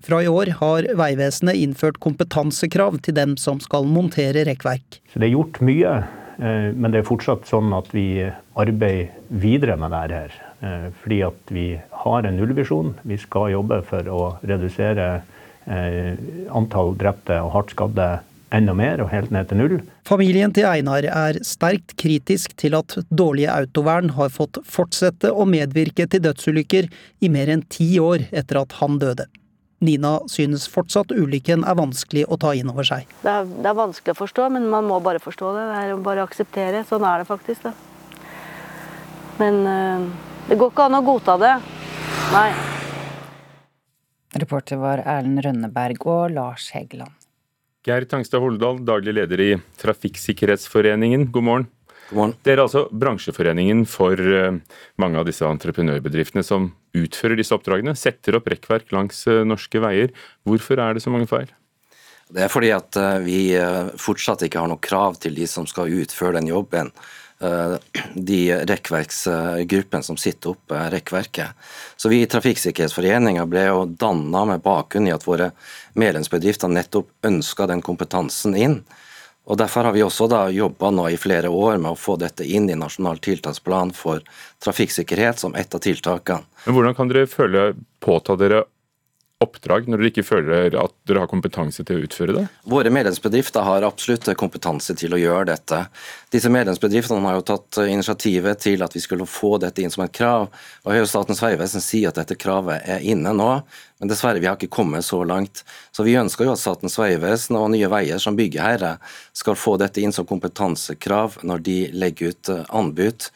Fra i år har Vegvesenet innført kompetansekrav til dem som skal montere rekkverk. Det er gjort mye, eh, men det er fortsatt sånn at vi arbeider videre med dette. her. Eh, fordi at vi har en nullvisjon. Vi skal jobbe for å redusere eh, antall drepte og hardt skadde enda mer, og helt ned til null. Familien til Einar er sterkt kritisk til at dårlige autovern har fått fortsette å medvirke til dødsulykker i mer enn ti år etter at han døde. Nina synes fortsatt ulykken er vanskelig å ta inn over seg. Det er, det er vanskelig å forstå, men man må bare forstå det. Det er bare akseptere. Sånn er det faktisk. Da. Men øh, det går ikke an å godta det. Nei. Reporter var Erlend Rønneberg og Lars Hegeland. Geir Tangstad Holdal, daglig leder i Trafikksikkerhetsforeningen, god morgen. God morgen. Dere er altså bransjeforeningen for eh, mange av disse entreprenørbedriftene som utfører disse oppdragene, setter opp rekkverk langs eh, norske veier. Hvorfor er det så mange feil? Det er fordi at eh, vi fortsatt ikke har noe krav til de som skal utføre den jobben. Eh, de rekkverksgruppene som sitter opp rekkverket. Så Vi i Trafikksikkerhetsforeninga ble jo danna med bakgrunn i at våre medlemsbedrifter nettopp ønska den kompetansen inn. Og Derfor har vi også da jobba nå i flere år med å få dette inn i Nasjonal tiltaksplan for trafikksikkerhet som et av tiltakene. Men Hvordan kan dere føle påta dere oppdrag når dere ikke føler at dere har kompetanse til å utføre det? Våre medlemsbedrifter har absolutt kompetanse til å gjøre dette. Disse medlemsbedriftene har jo tatt initiativet til at vi skulle få dette inn som et krav. og Høyre Statens vegvesen sier at dette kravet er inne nå, men dessverre vi har ikke kommet så langt. Så Vi ønsker jo at Statens vegvesen og Nye Veier som byggherre skal få dette inn som kompetansekrav når de legger ut eh, anbud.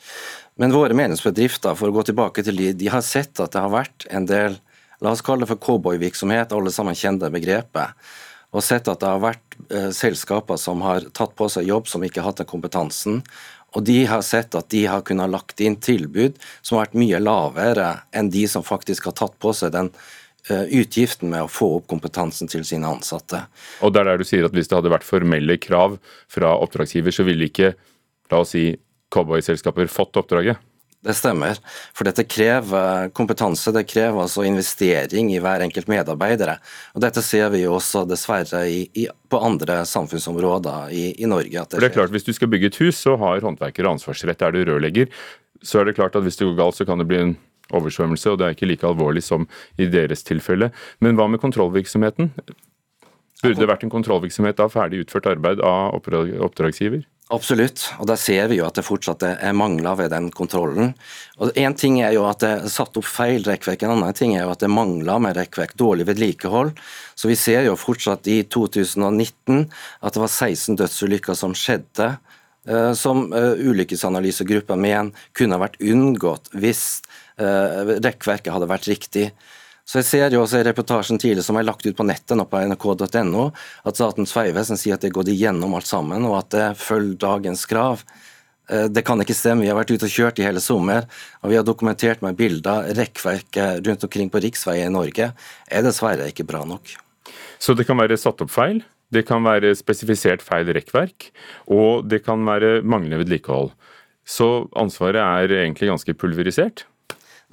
Men våre medlemsbedrifter, for å gå tilbake til de, de har sett at det har vært en del la oss kalle det for cowboyvirksomhet, alle sammen kjenner begrepet. Og sett at det har vært eh, selskaper som har tatt på seg jobb som ikke har hatt den kompetansen. Og de har sett at de har kunnet lagt inn tilbud som har vært mye lavere enn de som faktisk har tatt på seg den eh, utgiften med å få opp kompetansen til sine ansatte. Og det er der du sier at Hvis det hadde vært formelle krav fra oppdragsgiver, så ville ikke la oss si, cowboyselskaper fått oppdraget? Det stemmer. For dette krever kompetanse, det krever altså investering i hver enkelt medarbeider. Og Dette ser vi jo også dessverre i, i, på andre samfunnsområder i, i Norge. Det, For det er klart, Hvis du skal bygge et hus, så har håndverkere ansvarsrett. Er du rørlegger, så er det klart at hvis det går galt, så kan det bli en oversvømmelse, og det er ikke like alvorlig som i deres tilfelle. Men hva med kontrollvirksomheten? Burde det vært en kontrollvirksomhet av ferdig utført arbeid av oppdragsgiver? Absolutt, og der ser vi jo at det fortsatt er mangler ved den kontrollen. Og Én ting er jo at det er satt opp feil rekkverk, en annen ting er jo at det mangler med rekkverk, dårlig vedlikehold. Så vi ser jo fortsatt i 2019 at det var 16 dødsulykker som skjedde, eh, som ulykkesanalysegruppa ulykkesanalysegruppen mener kunne vært unngått hvis eh, rekkverket hadde vært riktig. Så jeg ser jo også i reportasjen tidligere som er lagt ut på nettet nå på nrk.no, at Statens vegvesen sier at det går igjennom alt sammen, og at det følger dagens krav. Eh, det kan ikke stemme. Vi har vært ute og kjørt i hele sommer, og vi har dokumentert med bilder rekkverket rundt omkring på riksveier i Norge er dessverre ikke bra nok. Så det kan være satt opp feil, det kan være spesifisert feil rekkverk, og det kan være manglende vedlikehold. Så ansvaret er egentlig ganske pulverisert?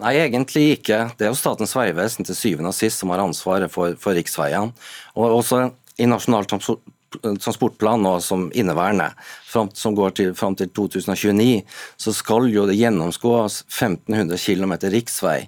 Nei, egentlig ikke. Det er jo Statens vegvesen til syvende og sist som har ansvaret for, for riksveiene. Og også i Nasjonal transportplan nå som inneværende, som går til, fram til 2029, så skal jo det gjennomskås 1500 km riksvei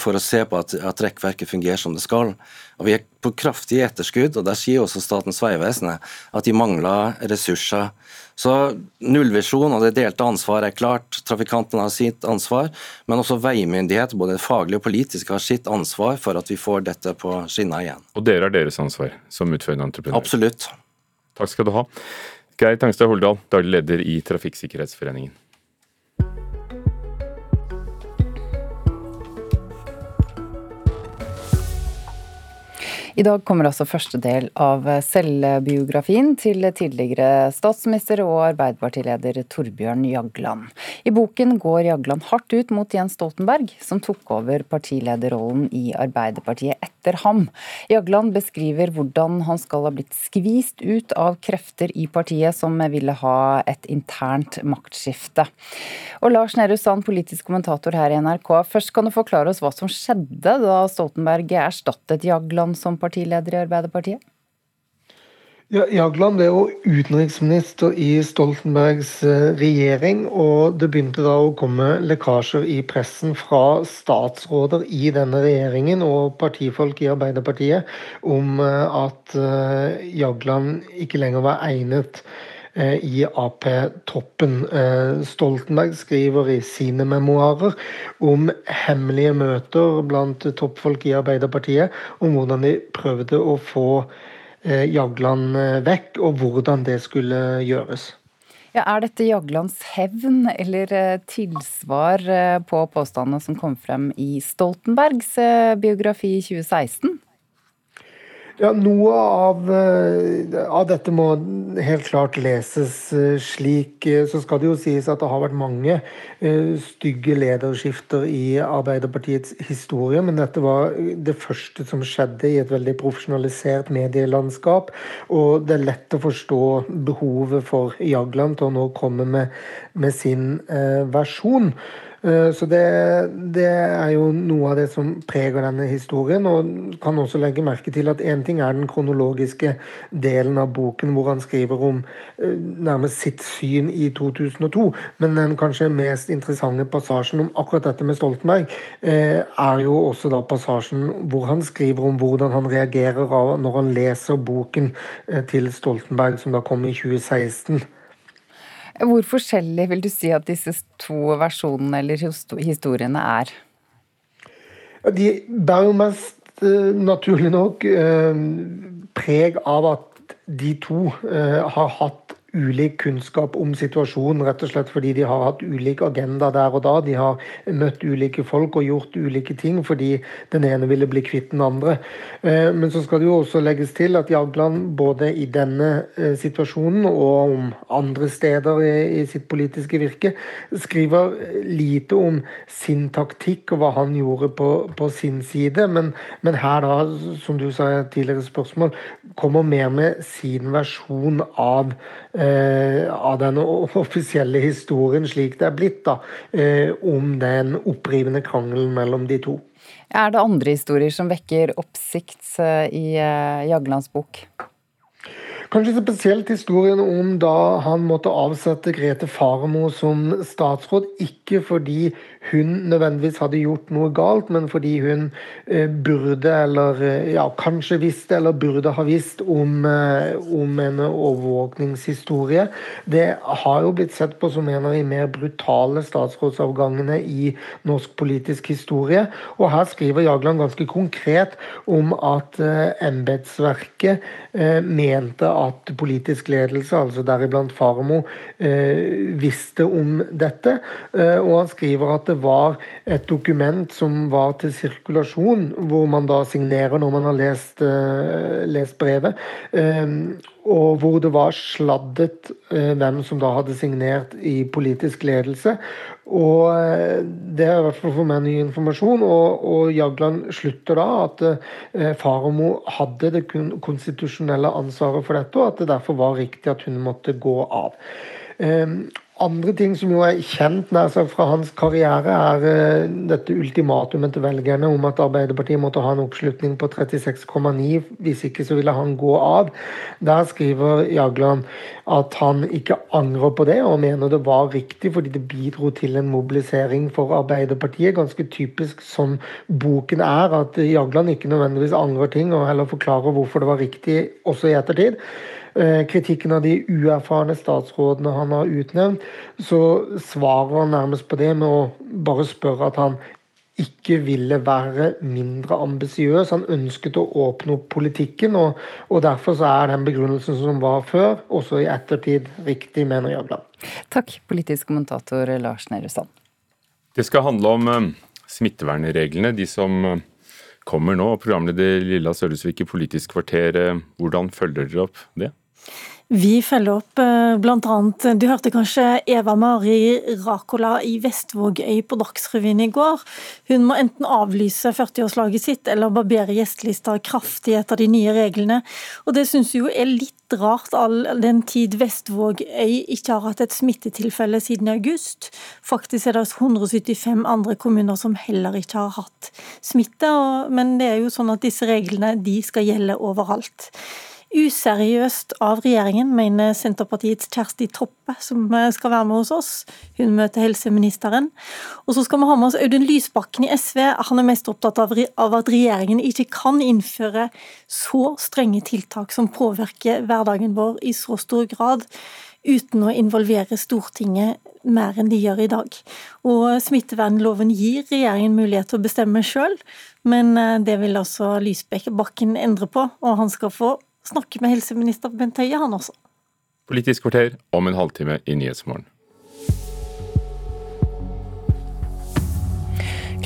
for å se på at, at rekkverket fungerer som det skal. Og Vi er på kraftig etterskudd, og der sier også Statens vegvesen at de mangler ressurser. Så nullvisjon og det delte ansvaret er klart. Trafikantene har sitt ansvar, men også veimyndighet, både faglig og politisk, har sitt ansvar for at vi får dette på skinner igjen. Og dere har deres ansvar som utførende entreprenør? Absolutt. Takk skal du ha. Geir Tangstad Holdal, daglig leder i Trafikksikkerhetsforeningen. I dag kommer altså første del av selvbiografien til tidligere statsminister og Arbeiderpartileder Torbjørn Jagland. I boken går Jagland hardt ut mot Jens Stoltenberg, som tok over partilederrollen i Arbeiderpartiet etter ham. Jagland beskriver hvordan han skal ha blitt skvist ut av krefter i partiet som ville ha et internt maktskifte. Og Lars Nehru Sand, politisk kommentator her i NRK, først kan du forklare oss hva som skjedde da Stoltenberg erstattet Jagland som partileder? Partileder i Arbeiderpartiet? Ja, Jagland ble jo utenriksminister i Stoltenbergs eh, regjering, og det begynte da å komme lekkasjer i pressen fra statsråder i denne regjeringen og partifolk i Arbeiderpartiet om eh, at eh, Jagland ikke lenger var egnet i Ap-toppen. Eh, Stoltenberg skriver i sine memoarer om hemmelige møter blant toppfolk i Arbeiderpartiet, om hvordan de prøvde å få eh, Jagland vekk, og hvordan det skulle gjøres. Ja, er dette Jaglands hevn eller tilsvar på påstandene som kom frem i Stoltenbergs biografi i 2016? Ja, Noe av, eh, av, dette må helt klart leses eh, slik. Eh, så skal det jo sies at det har vært mange stygge lederskifter i Arbeiderpartiets historie, men dette var det første som skjedde i et veldig profesjonalisert medielandskap. Og det er lett å forstå behovet for Jagland til å nå komme med, med sin versjon. Eh, så det, det, er jo noe av det som preger denne historien. Og kan også legge merke til at én ting er den kronologiske delen av boken, hvor han skriver om eh, nærmest sitt syn i 2002. Men den kanskje mest interessante passasjen om akkurat dette med Stoltenberg, eh, er jo også da passasjen hvor han skriver om hvordan han reagerer når han leser boken til Stoltenberg, som da kom i 2016. Hvor forskjellig vil du si at disse to versjonene eller historiene er? De bærer mest eh, naturlig nok eh, preg av at de to eh, har hatt ulik kunnskap om situasjonen, rett og slett fordi de har hatt ulik agenda der og da. De har møtt ulike folk og gjort ulike ting fordi den ene ville bli kvitt den andre. Eh, men så skal det jo også legges til at Jagland både i denne eh, situasjonen og om andre steder i sitt politiske virke skriver lite om sin taktikk og hva han gjorde på, på sin side. Men, men her da, som du sa i tidligere spørsmål, kommer mer med sin versjon av Eh, av den offisielle historien slik det er blitt, da, eh, om den opprivende krangelen mellom de to. Er det andre historier som vekker oppsikt eh, i Jaglands bok? Kanskje spesielt historien om da han måtte avsette Grete Faremo som statsråd. Ikke fordi hun nødvendigvis hadde gjort noe galt, men fordi hun eh, burde, eller eh, ja, kanskje visste, eller burde ha visst om, eh, om en overvåkningshistorie. Det har jo blitt sett på som en av de mer brutale statsrådsavgangene i norsk politisk historie. Og her skriver Jagland ganske konkret om at embetsverket mente at politisk ledelse, altså deriblant Faremo, visste om dette. Og han skriver at det var et dokument som var til sirkulasjon, hvor man da signerer når man har lest, lest brevet og hvor det var sladdet eh, hvem som da hadde signert i politisk ledelse. Og eh, Det er i hvert fall for meg ny informasjon. Og, og Jagland slutter da at eh, Faremo hadde det konstitusjonelle ansvaret for dette, og at det derfor var riktig at hun måtte gå av. Eh, andre ting som jo er kjent der, fra hans karriere, er uh, dette ultimatumet til velgerne om at Arbeiderpartiet måtte ha en oppslutning på 36,9, hvis ikke så ville han gå av. Der skriver Jagland at han ikke angrer på det, og mener det var riktig fordi det bidro til en mobilisering for Arbeiderpartiet. Ganske typisk som boken er, at Jagland ikke nødvendigvis angrer ting, og heller forklarer hvorfor det var riktig også i ettertid. Eh, kritikken av de uerfarne statsrådene han har utnevnt, så svarer han nærmest på det med å bare spørre at han ikke ville være mindre ambisiøs. Han ønsket å åpne opp politikken, og, og, derfor så er den begrunnelsen som var før, også i ettertid riktig, mener Jagland. Takk, politisk kommentator Lars Nehru Sand. Det skal handle om uh, smittevernreglene, de som uh, kommer nå. Programleder Lilla Sølvesvik i Politisk kvarter, hvordan følger dere opp det? Vi følger opp eh, bl.a. Du hørte kanskje Eva Mari Rakola i Vestvågøy på Dagsrevyen i går. Hun må enten avlyse 40-årslaget sitt eller barbere gjestelista kraftig etter de nye reglene. Og det syns jo er litt rart all den tid Vestvågøy ikke har hatt et smittetilfelle siden august. Faktisk er det 175 andre kommuner som heller ikke har hatt smitte, men det er jo sånn at disse reglene de skal gjelde overalt. Useriøst av regjeringen, mener Senterpartiets Kjersti Toppe, som eh, skal være med hos oss. Hun møter helseministeren. Og så skal vi ha med oss Audun Lysbakken i SV. Han er mest opptatt av at regjeringen ikke kan innføre så strenge tiltak som påvirker hverdagen vår i så stor grad, uten å involvere Stortinget mer enn de gjør i dag. Og Smittevernloven gir regjeringen mulighet til å bestemme sjøl, men eh, det vil altså Lysbakken endre på, og han skal få snakke med helseminister Bent Høie, han også. Politisk kvarter om en halvtime i Nyhetsmorgen.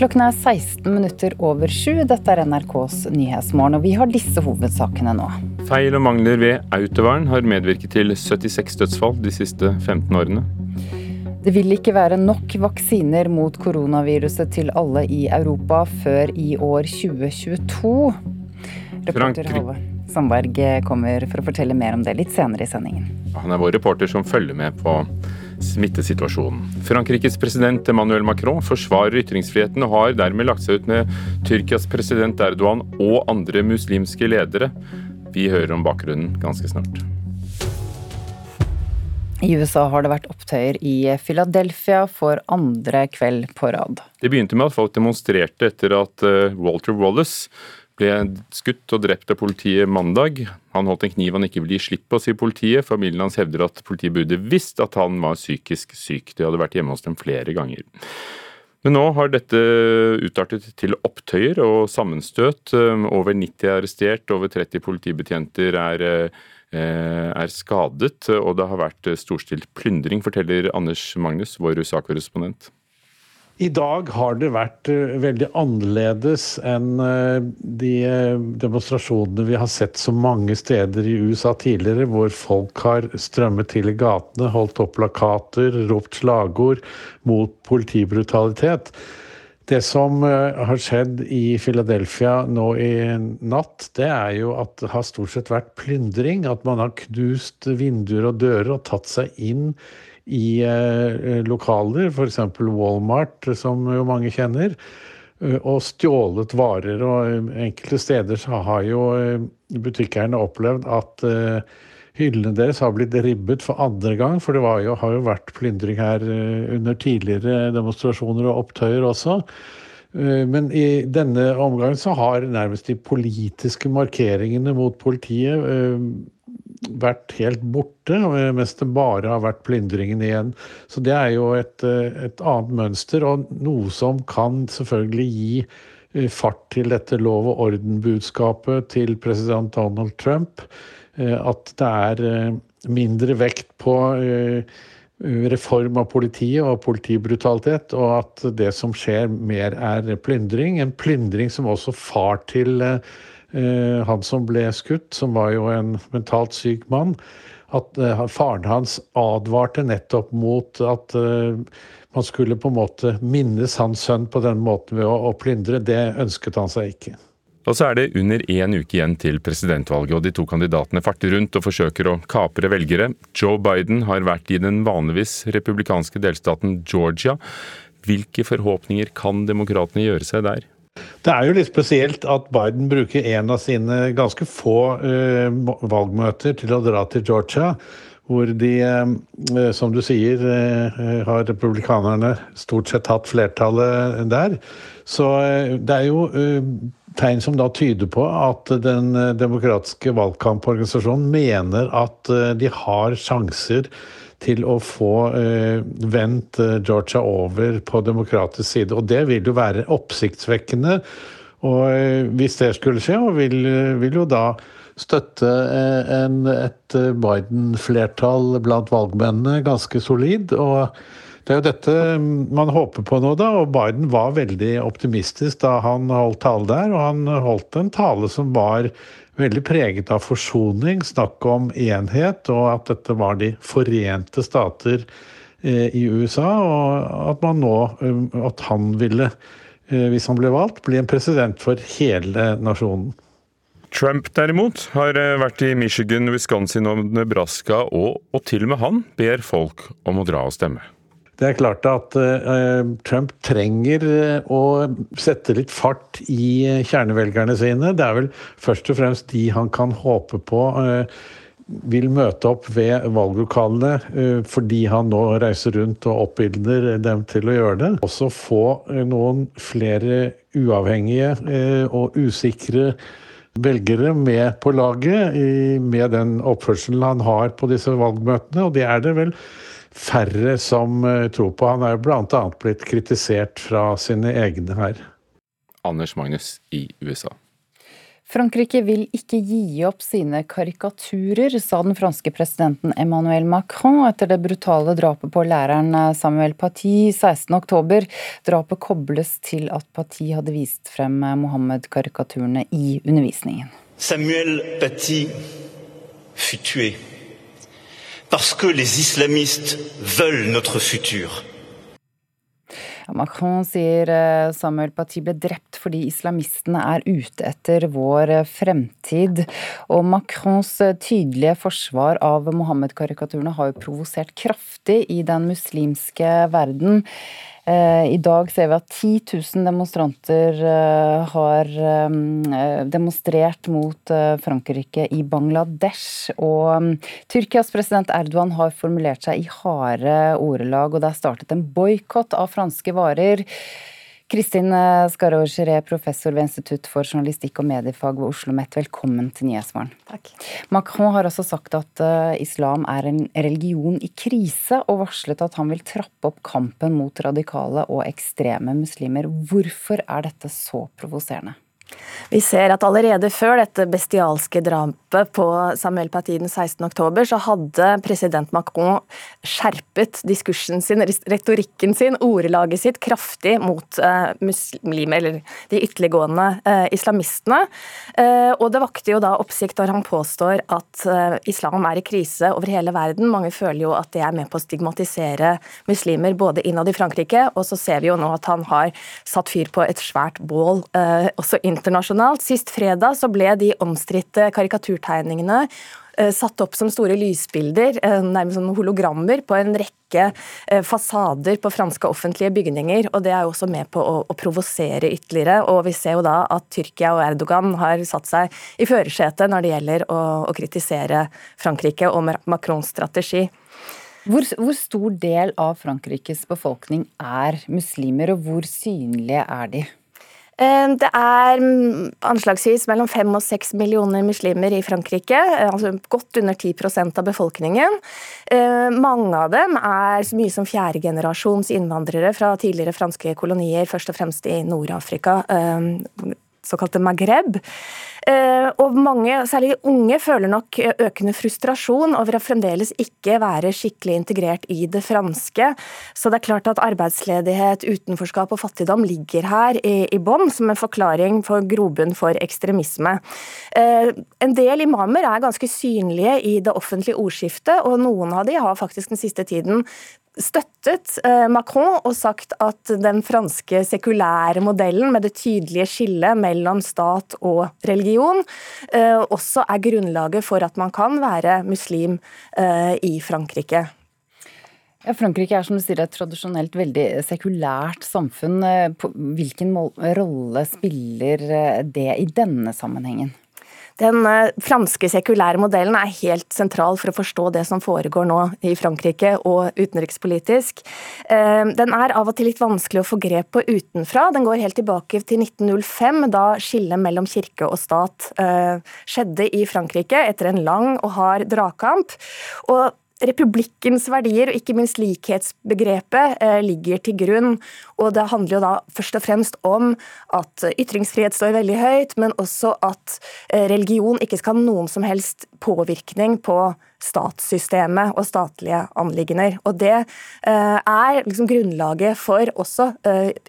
Klokken er 16 minutter over sju. Dette er NRKs Nyhetsmorgen, og vi har disse hovedsakene nå. Feil og mangler ved autovern har medvirket til 76 dødsfall de siste 15 årene. Det vil ikke være nok vaksiner mot koronaviruset til alle i Europa før i år 2022. Reporter Halvard. Sandberg kommer for å fortelle mer om det litt senere i sendingen. Han er vår reporter som følger med på smittesituasjonen. Frankrikes president Emmanuel Macron forsvarer ytringsfriheten og har dermed lagt seg ut med Tyrkias president Erdogan og andre muslimske ledere. Vi hører om bakgrunnen ganske snart. I USA har det vært opptøyer i Philadelphia for andre kveld på rad. Det begynte med at folk demonstrerte etter at eh, Walter Wallace ble skutt og drept av politiet mandag. Han holdt en kniv han ikke ville gi slipp på, sier politiet. Familien hans hevder at politiet burde visst at han var psykisk syk. De hadde vært hjemme hos dem flere ganger. Men nå har dette utartet til opptøyer og sammenstøt. Over 90 er arrestert, over 30 politibetjenter er, eh, er skadet, og det har vært storstilt plyndring, forteller Anders Magnus, vår USA-korrespondent. I dag har det vært uh, veldig annerledes enn uh, de uh, demonstrasjonene vi har sett så mange steder i USA tidligere, hvor folk har strømmet til i gatene, holdt opp plakater, ropt slagord mot politibrutalitet. Det som har skjedd i Philadelphia nå i natt, det er jo at det har stort sett vært plyndring. At man har knust vinduer og dører og tatt seg inn i eh, lokaler, f.eks. Walmart, som jo mange kjenner, eh, og stjålet varer. Og enkelte steder så har jo eh, butikkeierne opplevd at hyllene deres har blitt ribbet for andre gang, for det jo, har jo vært plyndring her under tidligere demonstrasjoner og opptøyer også. Men i denne omgangen så har nærmest de politiske markeringene mot politiet vært helt borte, mens det bare har vært plyndringen igjen. Så det er jo et, et, annet mønster, og noe som kan selvfølgelig gi fart til dette lov og orden-budskapet til president Donald Trump. At det er mindre vekt på reform av politiet og politibrutalitet, og at det som skjer mer er plyndring. En plyndring som også far til eh, han som ble skutt, som var jo en mentalt syk mann, at eh, faren hans advarte nettopp mot at eh, man skulle på en måte minnes hans sønn på den måten ved å plyndre. Det ønsket han seg ikke. Og så er det under én uke igjen til presidentvalget, og de to kandidatene farter rundt og forsøker å kapre velgere. Joe Biden har vært i den vanligvis republikanske delstaten Georgia. Hvilke forhåpninger kan demokratene gjøre seg der? Det er jo litt spesielt at Biden bruker en av sine ganske få uh, valgmøter til å dra til Georgia. Hvor de, uh, som du sier, uh, har republikanerne stort sett hatt flertallet der. Så det er jo tegn som da tyder på at den demokratiske valgkamporganisasjonen mener at de har sjanser til å få eh, vendt eh, Georgia over på demokratisk side. Og det vil jo være oppsiktsvekkende. Og eh, hvis det skulle skje, og vil, vil jo da støtte eh, en, et Biden-flertall blant valgmennene ganske solid. og det er jo dette man håper på nå, da. Og Biden var veldig optimistisk da han holdt tale der. Og han holdt en tale som var veldig preget av forsoning, snakk om enhet, og at dette var de forente stater eh, i USA. Og at man nå eh, At han ville, eh, hvis han ble valgt, bli en president for hele nasjonen. Trump derimot har vært i Michigan, Wisconsin og Nebraska, og, og til og med han ber folk om å dra og stemme. Det er klart at uh, Trump trenger uh, å sette litt fart i uh, kjernevelgerne sine. Det er vel først og fremst de han kan håpe på vil møte opp ved valglokalene fordi han nå reiser rundt og oppildner dem til å gjøre det. Også få noen flere uavhengige og usikre velgere med på laget med den oppførselen han har på disse valgmøtene, og det er det vel færre som eh, tror på. Han er jo bl.a. blitt kritisert fra sine egne her. Anders Magnus i USA. Frankrike vil ikke gi opp sine karikaturer, sa den franske presidenten Emmanuel Macron etter det brutale drapet på læreren Samuel Paty 16.10. Drapet kobles til at Paty hadde vist frem Mohammed-karikaturene i undervisningen. Samuel Paty fut tué parce que les islamistes veulent notre futur. Macron sier eh, Samuel Paty ble drept fordi islamistene er ute etter vår eh, fremtid. Og Macrons eh, tydelige forsvar av Mohammed-karikaturene har jo provosert kraftig i den muslimske verden. Eh, I dag ser vi at 10 000 demonstranter eh, har eh, demonstrert mot Frankrike i Bangladesh. Og mm, Tyrkias president Erdogan har formulert seg i harde ordelag, og det er startet en boikott av franske varer. Kristin Skarov Giré, professor ved Institutt for journalistikk og mediefag ved Oslo OsloMet, velkommen til Nyhetsmorgen. Macron har også sagt at uh, islam er en religion i krise, og varslet at han vil trappe opp kampen mot radikale og ekstreme muslimer. Hvorfor er dette så provoserende? Vi ser at allerede før dette bestialske drapet på Samuel Paty den 16.10, så hadde president Macron skjerpet diskursen sin, retorikken sin, ordelaget sitt, kraftig mot uh, muslimer, eller de ytterliggående uh, islamistene. Uh, og det vakte jo da oppsikt når han påstår at islam er i krise over hele verden. Mange føler jo at det er med på å stigmatisere muslimer, både innad i Frankrike, og så ser vi jo nå at han har satt fyr på et svært bål også internasjonalt internasjonalt. Sist fredag så ble de omstridte karikaturtegningene eh, satt opp som store lysbilder, eh, nærmest som hologrammer, på en rekke eh, fasader på franske offentlige bygninger. og Det er jo også med på å, å provosere ytterligere. og Vi ser jo da at Tyrkia og Erdogan har satt seg i førersetet når det gjelder å, å kritisere Frankrike og Macrons strategi. Hvor, hvor, stor del av Frankrikes befolkning er muslimer, og hvor synlige er de? Eh, det er anslagsvis mellom fem og seks millioner muslimer i Frankrike, eh, altså godt under 10% av befolkningen. Eh, mange av dem er så mye som fjerdegenerasjons innvandrere fra tidligere franske kolonier, først og fremst i Nord-Afrika såkalte Maghreb. Eh, og mange, særlig unge, føler nok økende frustrasjon over å fremdeles ikke være skikkelig integrert i det franske. Så det er klart at arbeidsledighet, utenforskap og fattigdom ligger her i, i bånn som en forklaring for grobunn for ekstremisme. Eh, en del imamer er ganske synlige i det offentlige ordskiftet, og noen av de har faktisk den siste tiden støttet eh, Macron og sagt at den franske sekulære modellen med det tydelige skillet mellom stat og religion eh, også er grunnlaget for at man kan være muslim eh, i Frankrike. Ja, Frankrike er som du sier et tradisjonelt veldig sekulært samfunn. Hvilken rolle spiller det i denne sammenhengen? Den eh, franske sekulære modellen er helt sentral for å forstå det som foregår nå i Frankrike og utenrikspolitisk. Eh, den er av og til litt vanskelig å få grep på utenfra. Den går helt tilbake til 1905, da skillet mellom kirke og stat eh, skjedde i Frankrike etter en lang og hard dragkamp. Og republikkens verdier og ikke minst likhetsbegrepet eh, ligger til grunn. Og det handler jo da først og fremst om at ytringsfrihet står veldig høyt, men også at eh, religion ikke skal ha noen som helst påvirkning på statssystemet og statlige anliggender. Og det eh, er liksom grunnlaget for også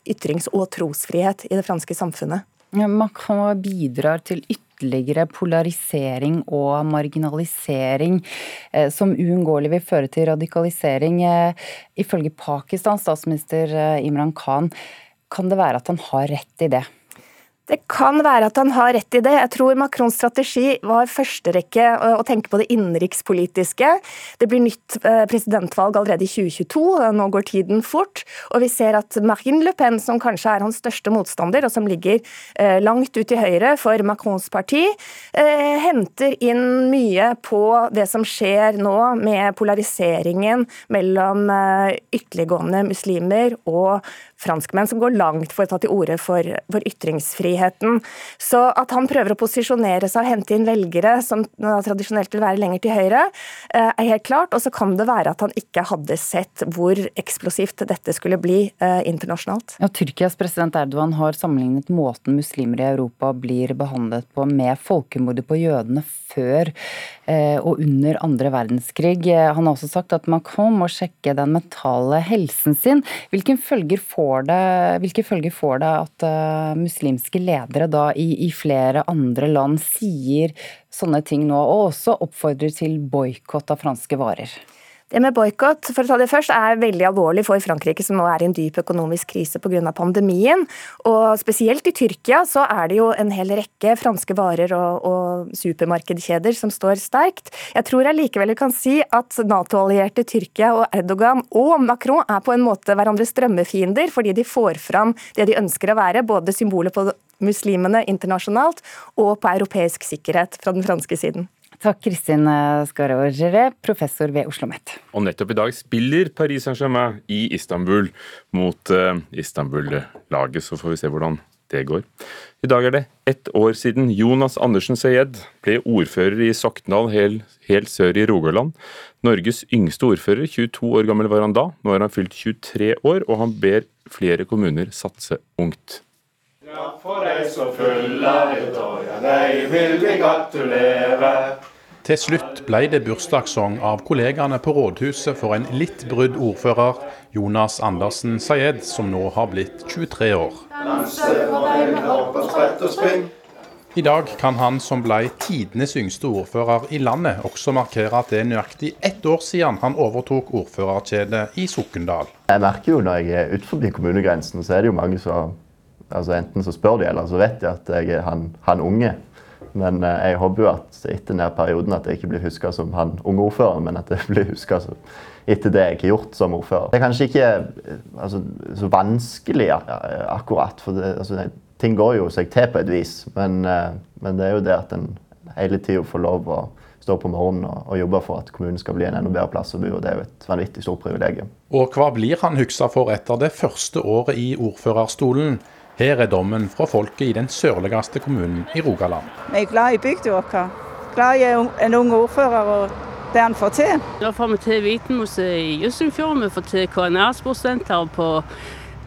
ytrings- og trosfrihet i det franske samfunnet. Macron bidrar til ytterligere polarisering og marginalisering, eh, som uunngåelig vil føre til radikalisering. Eh, ifølge Pakistans statsminister eh, Imran Khan, kan det være at han har rett i det? Det kan være at han har rett i det. Jeg tror Macrons strategi var førsterekke å tenke på det innenrikspolitiske. Det blir nytt presidentvalg allerede i 2022, nå går tiden fort. Og vi ser at Marine Le Pen, som kanskje er hans største motstander, og som ligger langt ut til høyre for Macrons parti, henter inn mye på det som skjer nå med polariseringen mellom ytterliggående muslimer og franskmenn, som går langt for å ta til orde for, for ytringsfriheten. Så at han prøver å posisjonere seg og hente inn velgere som tradisjonelt vil være lenger til høyre, eh, er helt klart. Og så kan det være at han ikke hadde sett hvor eksplosivt dette skulle bli eh, internasjonalt. Ja, Tyrkias president Erdogan har sammenlignet måten muslimer i Europa blir behandlet på med folkemordet på jødene før og under andre verdenskrig. Han har også sagt at Macron må sjekke den mentale helsen sin. Hvilke følger får det, følger får det at muslimske ledere da i, i flere andre land sier sånne ting nå, og også oppfordrer til boikott av franske varer? Det med boikott for å ta det først, er veldig alvorlig for Frankrike, som nå er i en dyp økonomisk krise pga. pandemien. Og Spesielt i Tyrkia så er det jo en hel rekke franske varer og, og supermarkedkjeder som står sterkt. Jeg tror jeg likevel kan si at Nato-allierte Tyrkia og Erdogan og Macron er på en måte hverandres drømmefiender, fordi de får fram det de ønsker å være, både symbolet på muslimene internasjonalt og på europeisk sikkerhet fra den franske siden. Takk, Kristin Skarorgere, professor ved Oslo OsloMet. Og nettopp i dag spiller Paris Saint-Germain i Istanbul mot uh, Istanbul-laget, så får vi se hvordan det går. I dag er det ett år siden Jonas Andersen Sayed ble ordfører i Sokndal, helt, helt sør i Rogaland. Norges yngste ordfører, 22 år gammel var han da. Nå er han fylt 23 år, og han ber flere kommuner satse ungt. Ja, for deg så full er i år, ja, deg vil vi gratulere. Til slutt ble det bursdagssang av kollegaene på rådhuset for en litt brydd ordfører, Jonas Andersen Sayed, som nå har blitt 23 år. I dag kan han som ble tidenes yngste ordfører i landet, også markere at det er nøyaktig ett år siden han overtok ordførerkjedet i Sokndal. Jeg merker jo når jeg er utenfor kommunegrensen, så er det jo mange som altså Enten så spør de, eller så vet de at jeg er han, han unge. Men eh, jeg håper jo at etter denne perioden at jeg ikke blir huska som han unge ordføreren, men at jeg blir huska etter det jeg har gjort som ordfører. Det er kanskje ikke eh, altså, så vanskelig akkurat, for det, altså, ting går jo seg til på et vis. Men, eh, men det er jo det at en hele tida får lov å stå på morgenen og, og jobbe for at kommunen skal bli en enda bedre plass å bo. og Det er jo et vanvittig stort privilegium. Og hva blir han huska for etter det første året i ordførerstolen? Her er dommen fra folket i den sørligste kommunen i Rogaland. Vi er glad i bygda vår. Glad i en ung ordfører og det han får til. Da får vi til Vitenmoset i Jusselfjord, vi får til KNR sportssenter på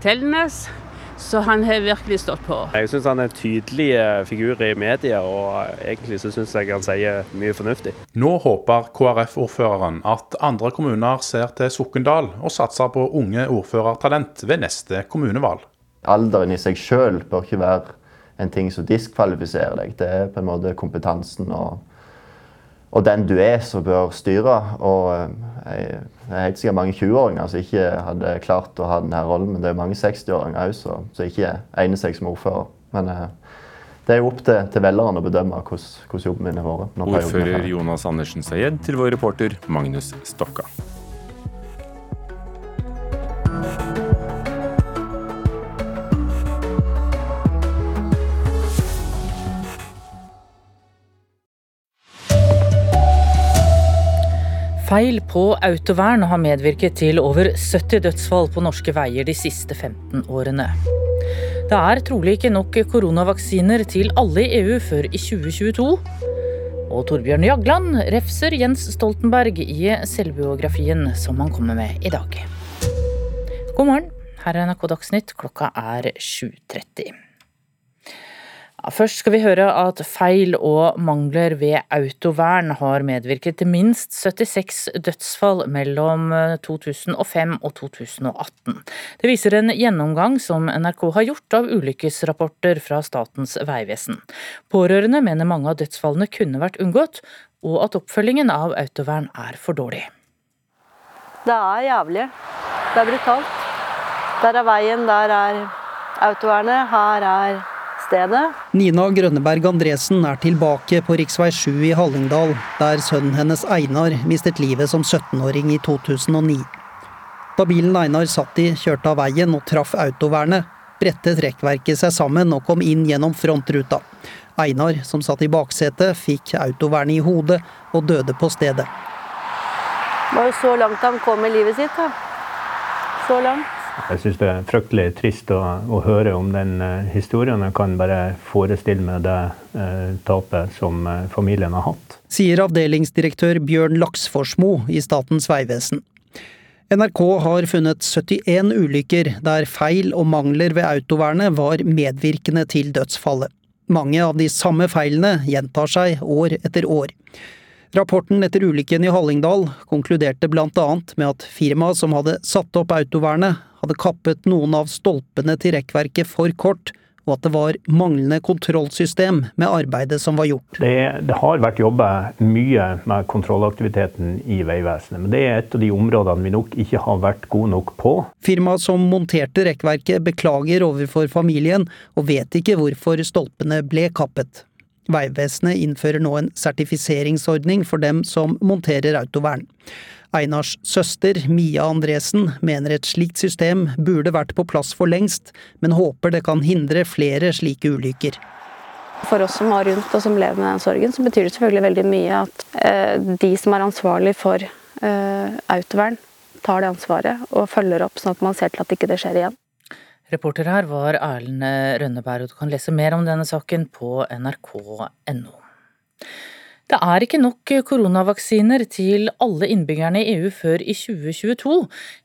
Tellenes. Så han har virkelig stått på. Jeg syns han er en tydelig figur i media, og egentlig så syns jeg han sier mye fornuftig. Nå håper KrF-ordføreren at andre kommuner ser til Sokndal og satser på unge ordførertalent ved neste kommunevalg. Alderen i seg sjøl bør ikke være en ting som diskvalifiserer deg. Det er på en måte kompetansen og, og den du er som bør styre. Og jeg, det er helt sikkert mange 20-åringer som ikke hadde klart å ha denne rollen, men det er mange 60-åringer òg som ikke egner seg som ordfører. Men eh, det er jo opp til, til velgerne å bedømme hvordan, hvordan jobben min har vært. Ordfører Jonas Andersen Sayed til vår reporter Magnus Stokka. Feil på autovern har medvirket til over 70 dødsfall på norske veier de siste 15 årene. Det er trolig ikke nok koronavaksiner til alle i EU før i 2022. Og Torbjørn Jagland refser Jens Stoltenberg i selvbiografien som han kommer med i dag. God morgen, her er NRK Dagsnytt, klokka er 7.30. Først skal vi høre at feil og mangler ved autovern har medvirket til minst 76 dødsfall mellom 2005 og 2018. Det viser en gjennomgang som NRK har gjort av ulykkesrapporter fra Statens vegvesen. Pårørende mener mange av dødsfallene kunne vært unngått, og at oppfølgingen av autovern er for dårlig. Det er jævlig. Det er brutalt. Der er veien, der er autovernet, her er stedet. Nina Grønneberg Andresen er tilbake på rv. 7 i Hallingdal, der sønnen hennes Einar mistet livet som 17-åring i 2009. Da bilen Einar satt i kjørte av veien og traff autovernet, brettet rekkverket seg sammen og kom inn gjennom frontruta. Einar, som satt i baksetet, fikk autovernet i hodet og døde på stedet. Det var jo så langt han kom i livet sitt. da. Så langt. Jeg syns det er fryktelig trist å, å høre om den uh, historien. Jeg kan bare forestille meg det uh, tapet som uh, familien har hatt. Sier avdelingsdirektør Bjørn Laksforsmo i Statens vegvesen. NRK har funnet 71 ulykker der feil og mangler ved autovernet var medvirkende til dødsfallet. Mange av de samme feilene gjentar seg år etter år. Rapporten etter ulykken i Hallingdal konkluderte blant annet med at firmaet som hadde satt opp autovernet, hadde kappet noen av stolpene til rekkverket for kort, og at det var manglende kontrollsystem med arbeidet som var gjort. Det, det har vært jobba mye med kontrollaktiviteten i Vegvesenet, men det er et av de områdene vi nok ikke har vært gode nok på. Firmaet som monterte rekkverket beklager overfor familien, og vet ikke hvorfor stolpene ble kappet. Vegvesenet innfører nå en sertifiseringsordning for dem som monterer autovern. Einars søster, Mia Andresen, mener et slikt system burde vært på plass for lengst, men håper det kan hindre flere slike ulykker. For oss som var rundt og som lever med den sorgen, så betyr det selvfølgelig veldig mye at eh, de som er ansvarlig for eh, autovern, tar det ansvaret og følger opp, sånn at man ser til at ikke det skjer igjen. Reporter her var Erlend Rønneberg, og du kan lese mer om denne saken på nrk.no. Det er ikke nok koronavaksiner til alle innbyggerne i EU før i 2022.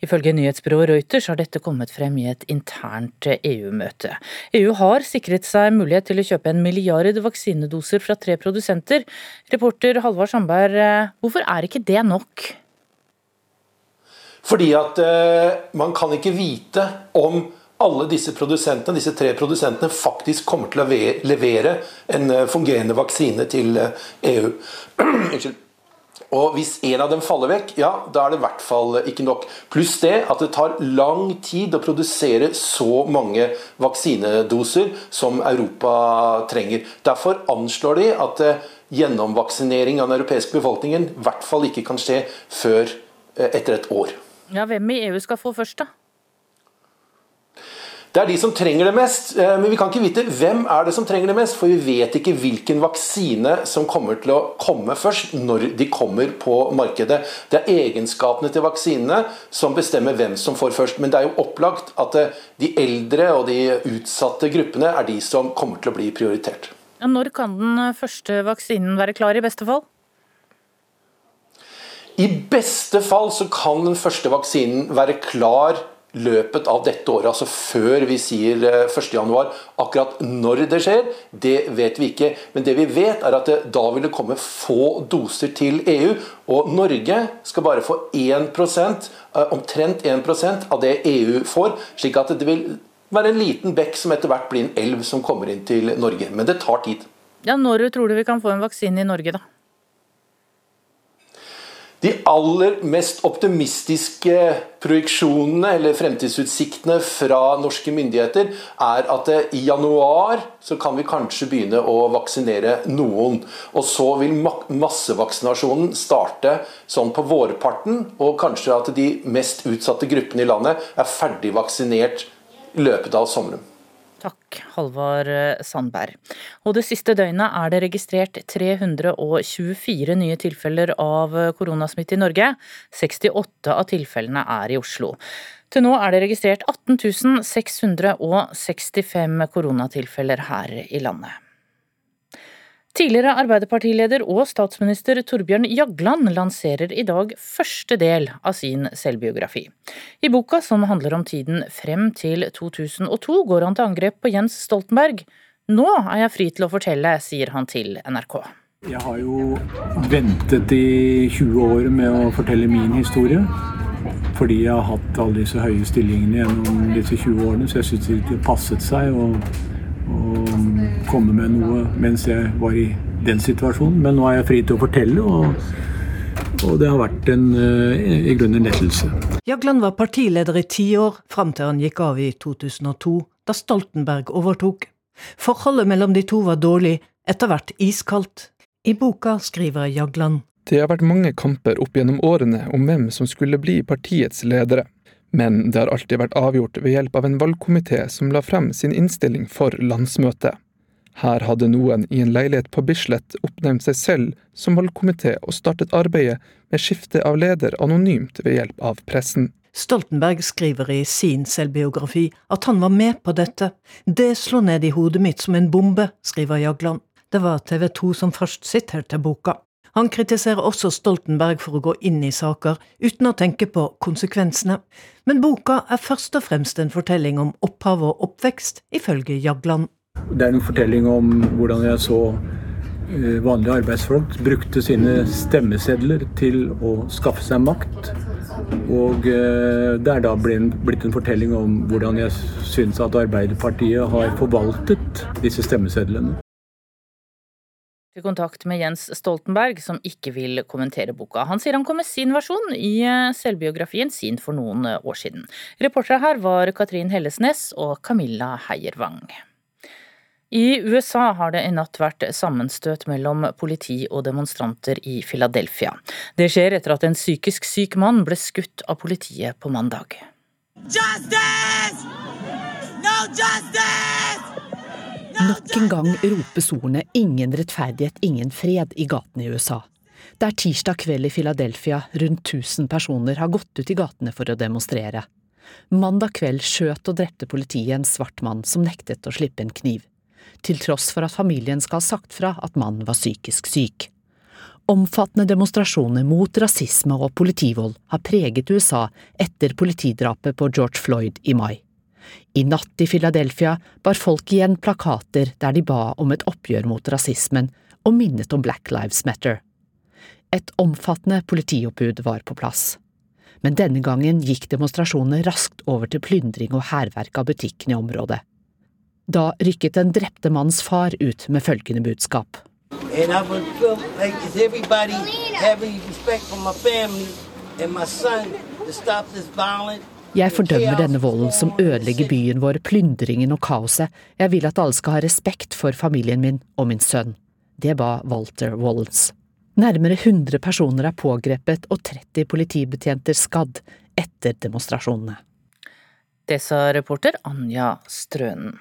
Ifølge nyhetsbyrået Reuters har dette kommet frem i et internt EU-møte. EU har sikret seg mulighet til å kjøpe en milliard vaksinedoser fra tre produsenter. Reporter Halvard Sandberg, hvorfor er ikke det nok? Fordi at eh, man kan ikke vite om alle disse produsentene, disse tre produsentene faktisk kommer til å levere en eh, fungerende vaksine til EU. Unnskyld. Og Hvis en av dem faller vekk, ja, da er det i hvert fall ikke nok. Pluss det at det tar lang tid å produsere så mange vaksinedoser som Europa trenger. Derfor anslår de at eh, gjennomvaksinering av den europeiske befolkningen i hvert fall ikke kan skje før etter et år. Ja, Hvem i EU skal få først, da? Det er de som trenger det mest, eh, men vi kan ikke vite hvem er det som trenger det mest. For vi vet ikke hvilken vaksine som kommer til å komme først, når de kommer på markedet. Det er egenskapene til vaksinene som bestemmer hvem som får først. Men det er jo opplagt at eh, de eldre og de utsatte gruppene er de som kommer til å bli prioritert. Når kan den første vaksinen være klar, i beste fall? I beste fall så kan den første vaksinen være klar løpet av dette året, altså før vi sier 1.1. Eh, Akkurat når det skjer, det vet vi ikke. Men det vi vet er at det, da vil det komme få doser til EU. Og Norge skal bare få 1 eh, omtrent 1% av det EU får. slik at det vil være en liten bekk som etter hvert blir en elv som kommer inn til Norge. Men det tar tid. Ja, Når tror du vi kan få en vaksine i Norge, da? De aller mest optimistiske projeksjonene eller fremtidsutsiktene fra norske myndigheter er at i januar så kan vi kanskje begynne å vaksinere noen. Og så vil massevaksinasjonen starte sånn på vårparten, og kanskje at de mest utsatte gruppene i landet er ferdig vaksinert i løpet av sommeren. Takk, Halvard eh, Sandberg. Og det siste døgnet er det registrert 324 nye tilfeller av eh, koronasmitte i Norge. 68 av tilfellene er i Oslo. Til nå er det registrert 18 665 koronatilfeller her i landet. Tidligere Arbeiderpartileder og statsminister Torbjørn Jagland lanserer i dag første del av sin selvbiografi. I boka, som handler om tiden frem til 2002, går han til angrep på Jens Stoltenberg. Nå er jeg fri til å fortelle, sier han til NRK. Jeg har jo ventet i 20 år med å fortelle min historie. Fordi jeg har hatt alle disse høye stillingene gjennom disse 20 årene, så jeg syns det ikke passet seg. og å komme med noe mens jeg var i den situasjonen. Men nå er jeg fri til å fortelle, og, og det har vært en, eh, i grunnen en lettelse. Jagland var partileder i ti år, fram til han gikk av i 2002, da Stoltenberg overtok. Forholdet mellom de to var dårlig, etter hvert iskaldt. I boka skriver Jagland det har vært mange kamper opp gjennom årene om hvem som skulle bli partiets ledere. Men det har alltid vært avgjort ved hjelp av en valgkomité som la frem sin innstilling for landsmøtet. Her hadde noen i en leilighet på Bislett oppnevnt seg selv som valgkomité og startet arbeidet med skifte av leder anonymt ved hjelp av pressen. Stoltenberg skriver i sin selvbiografi at han var med på dette. Det slo ned i hodet mitt som en bombe, skriver Jagland. Det var TV 2 som først siterte boka. Han kritiserer også Stoltenberg for å gå inn i saker uten å tenke på konsekvensene. Men boka er først og fremst en fortelling om opphav og oppvekst, ifølge Jagland. Det er en fortelling om hvordan jeg så eh, vanlige arbeidsfolk brukte sine stemmesedler til å skaffe seg makt. Og eh, det er da blitt en fortelling om hvordan jeg syns at Arbeiderpartiet har forvaltet disse stemmesedlene kontakt med Jens Stoltenberg, som ikke vil kommentere boka. Han sier han kom med sin versjon i eh, selvbiografien sin for noen eh, år siden. Reportere her var Katrin Hellesnes og Camilla Heiervang. I USA har det i natt vært sammenstøt mellom politi og demonstranter i Philadelphia. Det skjer etter at en psykisk syk mann ble skutt av politiet på mandag. Justice! No justice! Nok en gang ropes ordene 'ingen rettferdighet, ingen fred' i gatene i USA. Det er tirsdag kveld i Philadelphia rundt 1000 personer har gått ut i gatene for å demonstrere. Mandag kveld skjøt og drepte politiet en svart mann som nektet å slippe en kniv, til tross for at familien skal ha sagt fra at mannen var psykisk syk. Omfattende demonstrasjoner mot rasisme og politivold har preget USA etter politidrapet på George Floyd i mai. I natt i Philadelphia bar folk igjen plakater der de ba om et oppgjør mot rasismen og minnet om Black Lives Matter. Et omfattende politioppbud var på plass. Men denne gangen gikk demonstrasjonene raskt over til plyndring og hærverk av butikkene i området. Da rykket den drepte mannens far ut med følgende budskap. And I would feel like everybody having for my family and my son to stop this violence jeg fordømmer denne volden som ødelegger byen vår, plyndringen og kaoset. Jeg vil at alle skal ha respekt for familien min og min sønn. Det ba Walter Wallens. Nærmere 100 personer er pågrepet og 30 politibetjenter skadd etter demonstrasjonene. Det sa reporter Anja Strønen.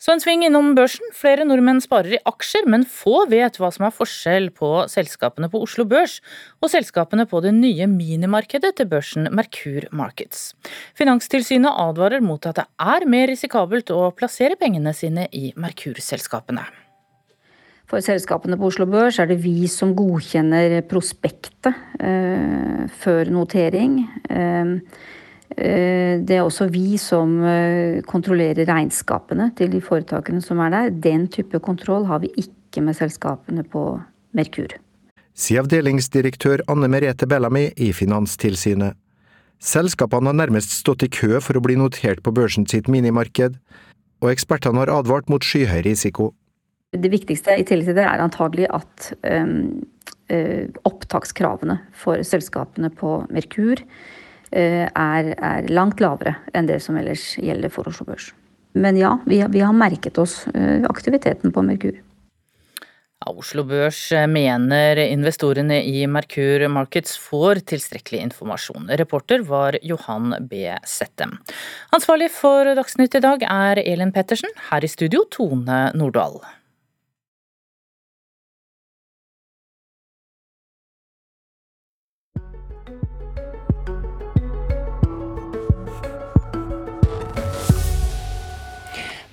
Så en sving innom børsen. Flere nordmenn sparer i aksjer, men få vet hva som er forskjell på selskapene på Oslo Børs og selskapene på det nye minimarkedet til børsen Merkur Markets. Finanstilsynet advarer mot at det er mer risikabelt å plassere pengene sine i Merkur-selskapene. For selskapene på Oslo Børs er det vi som godkjenner prospektet eh, før notering. Eh, det er også vi som eh, kontrollerer regnskapene til de foretakene som er der. Den type kontroll har vi ikke med selskapene på Merkur. Sier avdelingsdirektør Anne Merete Bellamy i Finanstilsynet. Selskapene har nærmest stått i kø for å bli notert på børsen sitt minimarked, og ekspertene har advart mot skyhøy risiko. Det viktigste i tillegg til det er antagelig at um, uh, opptakskravene for selskapene på Merkur er, er, langt lavere enn det som ellers gjelder for Oslo Børs. Men ja, vi, vi har merket oss uh, aktiviteten på Merkur. Oslo Børs mener investorene i Merkur Markets får tilstrekkelig informasjon. Reporter var Johan B. Settem. Ansvarlig for Dagsnytt i dag er Elin Pettersen. Her i studio Tone Nordahl.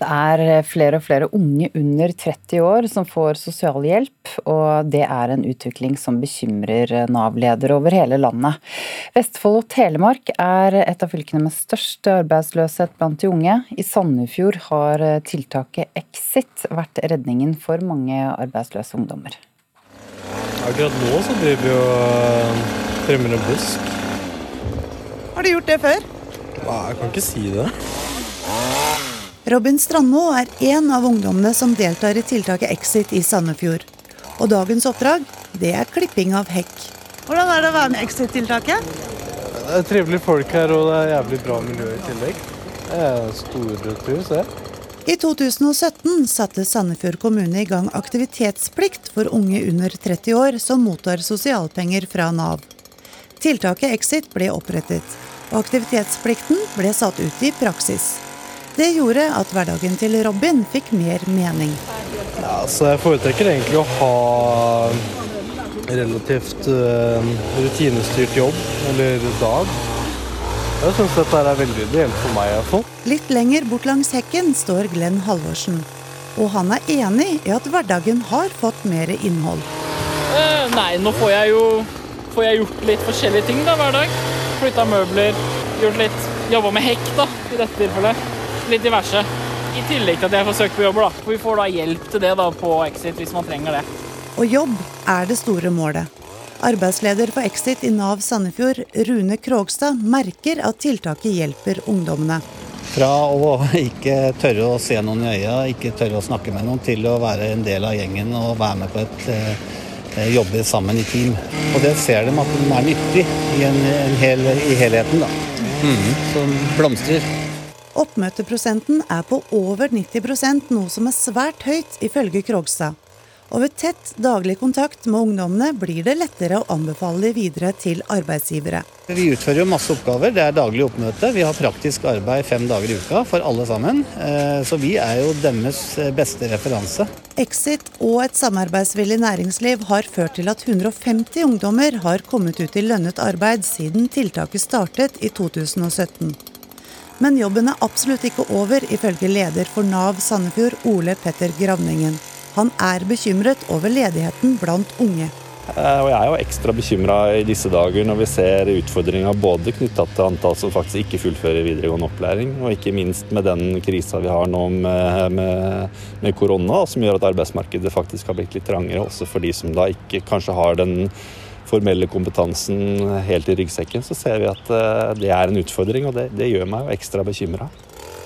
Er flere og flere unge under 30 år som får sosialhjelp, og det er en utvikling som bekymrer Nav-ledere over hele landet. Vestfold og Telemark er et av fylkene med størst arbeidsløshet blant de unge. I Sandefjord har tiltaket Exit vært redningen for mange arbeidsløse ungdommer. Akkurat nå så driver vi og trimmer en busk. Har du gjort det før? Nei, jeg kan ikke si det. Robin Strandmo er en av ungdommene som deltar i tiltaket Exit i Sandefjord. Og dagens oppdrag, det er klipping av hekk. Hvordan er det å være med Exit-tiltaket? Det er trivelige folk her, og det er jævlig bra miljø i tillegg. Det er stortrivs, det. I 2017 satte Sandefjord kommune i gang aktivitetsplikt for unge under 30 år som mottar sosialpenger fra Nav. Tiltaket Exit ble opprettet, og aktivitetsplikten ble satt ut i praksis. Det gjorde at hverdagen til Robin fikk mer mening. Ja, så jeg foretrekker egentlig å ha relativt uh, rutinestyrt jobb eller dag. Jeg syns dette er veldig ideelt for meg. iallfall. Litt lenger bort langs hekken står Glenn Halvorsen. Og han er enig i at hverdagen har fått mer innhold. Uh, nei, nå får jeg jo får jeg gjort litt forskjellige ting da, hver dag. Flytta møbler, gjort litt Jobba med hekk, da, i dette tilfellet litt diverse. I tillegg til at jeg får søkt på jobb. da. For vi får da hjelp til det da på Exit hvis man trenger det. Og jobb er det store målet. Arbeidsleder for Exit i Nav Sandefjord, Rune Krogstad, merker at tiltaket hjelper ungdommene. Fra å ikke tørre å se noen i øya, ikke tørre å snakke med noen, til å være en del av gjengen og være med på et eh, jobbe sammen i team. Og det ser de at de er nyttig i, en, en hel, i helheten, da. Mm, som blomstrer. Oppmøteprosenten er på over 90% noe som er svært høyt, ifølge Krogstad. Og ved tett daglig kontakt med ungdommene blir det lettere å anbefale de videre til arbeidsgivere. Vi utfører jo masse oppgaver. Det er daglig oppmøte. Vi har praktisk arbeid fem dager i uka for alle sammen. Eh, så vi er jo deres beste referanse. Exit og et samarbeidsvillig næringsliv har ført til at 150 ungdommer har kommet ut i lønnet arbeid siden tiltaket startet i 2017. Men jobben er absolutt ikke over, ifølge leder for Nav Sandefjord, Ole Petter Gravningen. Han er bekymret over ledigheten blant unge. Eh, og jeg er jo ekstra bekymra i disse dager når vi ser utfordringer både knytta til antall som faktisk ikke fullfører videregående opplæring, og ikke minst med den krisa vi har nå med, med, med korona, som gjør at arbeidsmarkedet faktisk har blitt litt trangere også for de som da ikke kanskje har den formelle kompetansen helt i ryggsekken, så ser vi at eh, det er en utfordring, og det, det gjør meg jo ekstra bekymra.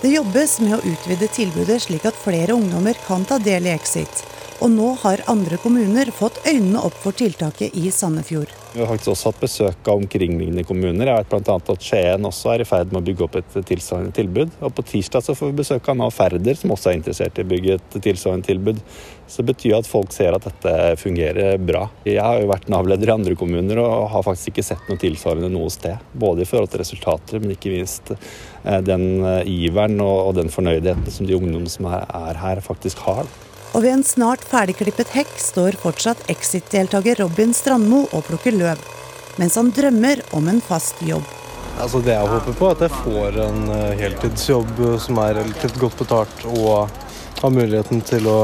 Det jobbes med å utvide tilbudet slik at flere ungdommer kan ta del i Exit. Og nå har andre kommuner fått øynene opp for tiltaket i Sandefjord. Vi har faktisk også hatt besøk av omkringliggende kommuner. Jeg vet bl.a. at Skien også er i ferd med å bygge opp et tilsvarende tilbud. Og på tirsdag så får vi besøk av Nav Færder, som også er interessert i å bygge et tilsvarende tilbud. Så betyr at folk ser at dette fungerer bra. Jeg har jo vært Nav-leder i andre kommuner og har faktisk ikke sett noe tilsvarende noe sted. Både i forhold til resultater, men ikke minst eh, den eh, iveren og den fornøydheten som de ungdommene som er her, faktisk har. Og ved en snart ferdigklippet hekk står fortsatt Exit-deltaker Robin Strandmo og plukker løv, mens han drømmer om en fast jobb. Altså det jeg håper på, er at jeg får en heltidsjobb som er relativt godt betalt, og har muligheten til å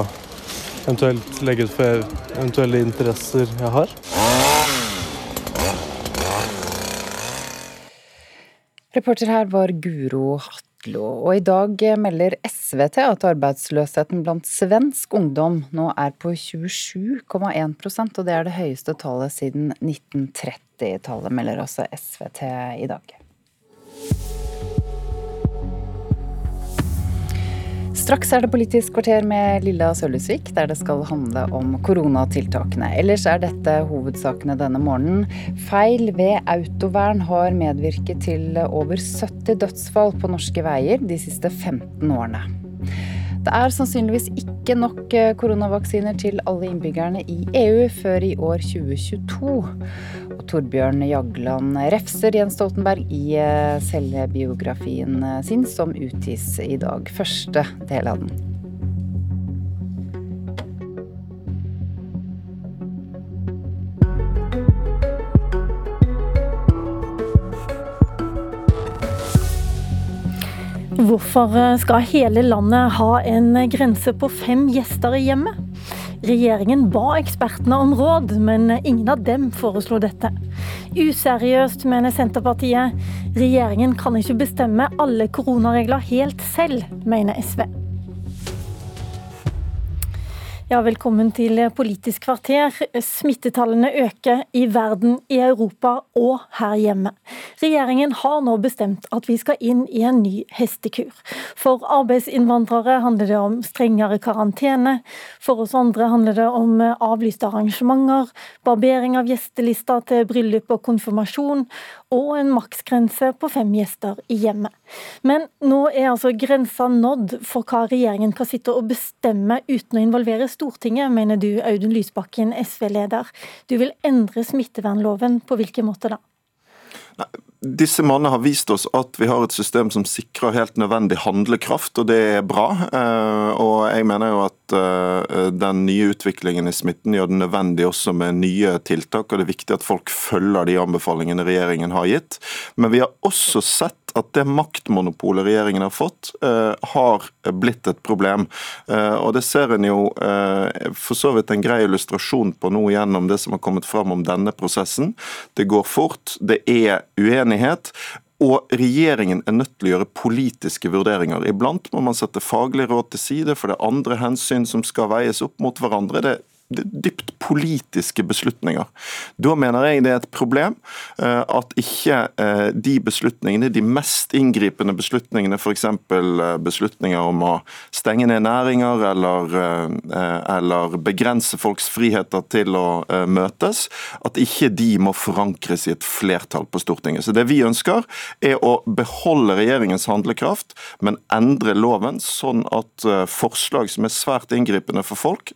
eventuelt legge ut for eventuelle interesser jeg har. Reporter her var Guro Hatlo, og i dag melder SVT at arbeidsløsheten blant svensk ungdom nå er på 27,1% og det er det høyeste tallet siden 1930-tallet, melder også SVT i dag. Straks er det Politisk kvarter med Lilla Sølhusvik, der det skal handle om koronatiltakene. Ellers er dette hovedsakene denne morgenen. Feil ved autovern har medvirket til over 70 dødsfall på norske veier de siste 15 årene. Det er sannsynligvis ikke nok eh, koronavaksiner til alle innbyggerne i EU før i år 2022. Og Torbjørn Jagland refser Jens Stoltenberg i eh, selvbiografien eh, sin, som utgis i dag. Første del av den. Hvorfor eh, skal hele landet ha en grense på fem gjester i hjemmet? Regjeringen ba ekspertene om råd, men ingen av dem foreslo dette. Useriøst, mener Senterpartiet. Regjeringen kan ikke bestemme alle koronaregler helt selv, mener SV. Ja, velkommen til Politisk kvarter. Smittetallene øker i verden, i Europa og her hjemme. Regjeringen har nå bestemt at vi skal inn i en ny hestekur. For arbeidsinnvandrere handler det om strengere karantene. For oss andre handler det om avlyste arrangementer, barbering av gjestelista til bryllup og konfirmasjon, og en maksgrense på fem gjester i hjemmet. Men nå er altså grensa nådd for hva regjeringen kan sitte og bestemme uten å involvere Stortinget, mener du Audun Lysbakken, SV-leder. Du vil endre smittevernloven. På hvilken måte da? Disse mannene har vist oss at vi har et system som sikrer helt nødvendig handlekraft, og det er bra. Eh, og jeg mener jo at eh, den nye utviklingen i smitten gjør det nødvendig også med nye tiltak, og det er viktig at folk følger de anbefalingene regjeringen har gitt. Men vi har også sett at det maktmonopolet regjeringen har fått, eh, har blitt et problem. Eh, og Det ser en jo eh, for så vidt en grei illustrasjon på nå gjennom det som har kommet fram om denne prosessen. Det går fort, det er uenighet. Og regjeringen er nødt til å gjøre politiske vurderinger. Iblant må man sette faglig råd til side, for det er andre hensyn som skal veies opp mot hverandre. Det dypt politiske beslutninger. Da mener jeg det er et problem eh, at ikke eh, de beslutningene, de mest inngripende beslutningene, f.eks. Eh, beslutninger om å stenge ned næringer eller, eller begrense folks friheter til å møtes, at ikke de må forankres i et flertall på Stortinget. Så Det vi ønsker, er å beholde regjeringens handlekraft, men endre loven sånn at forslag som er svært inngripende for folk,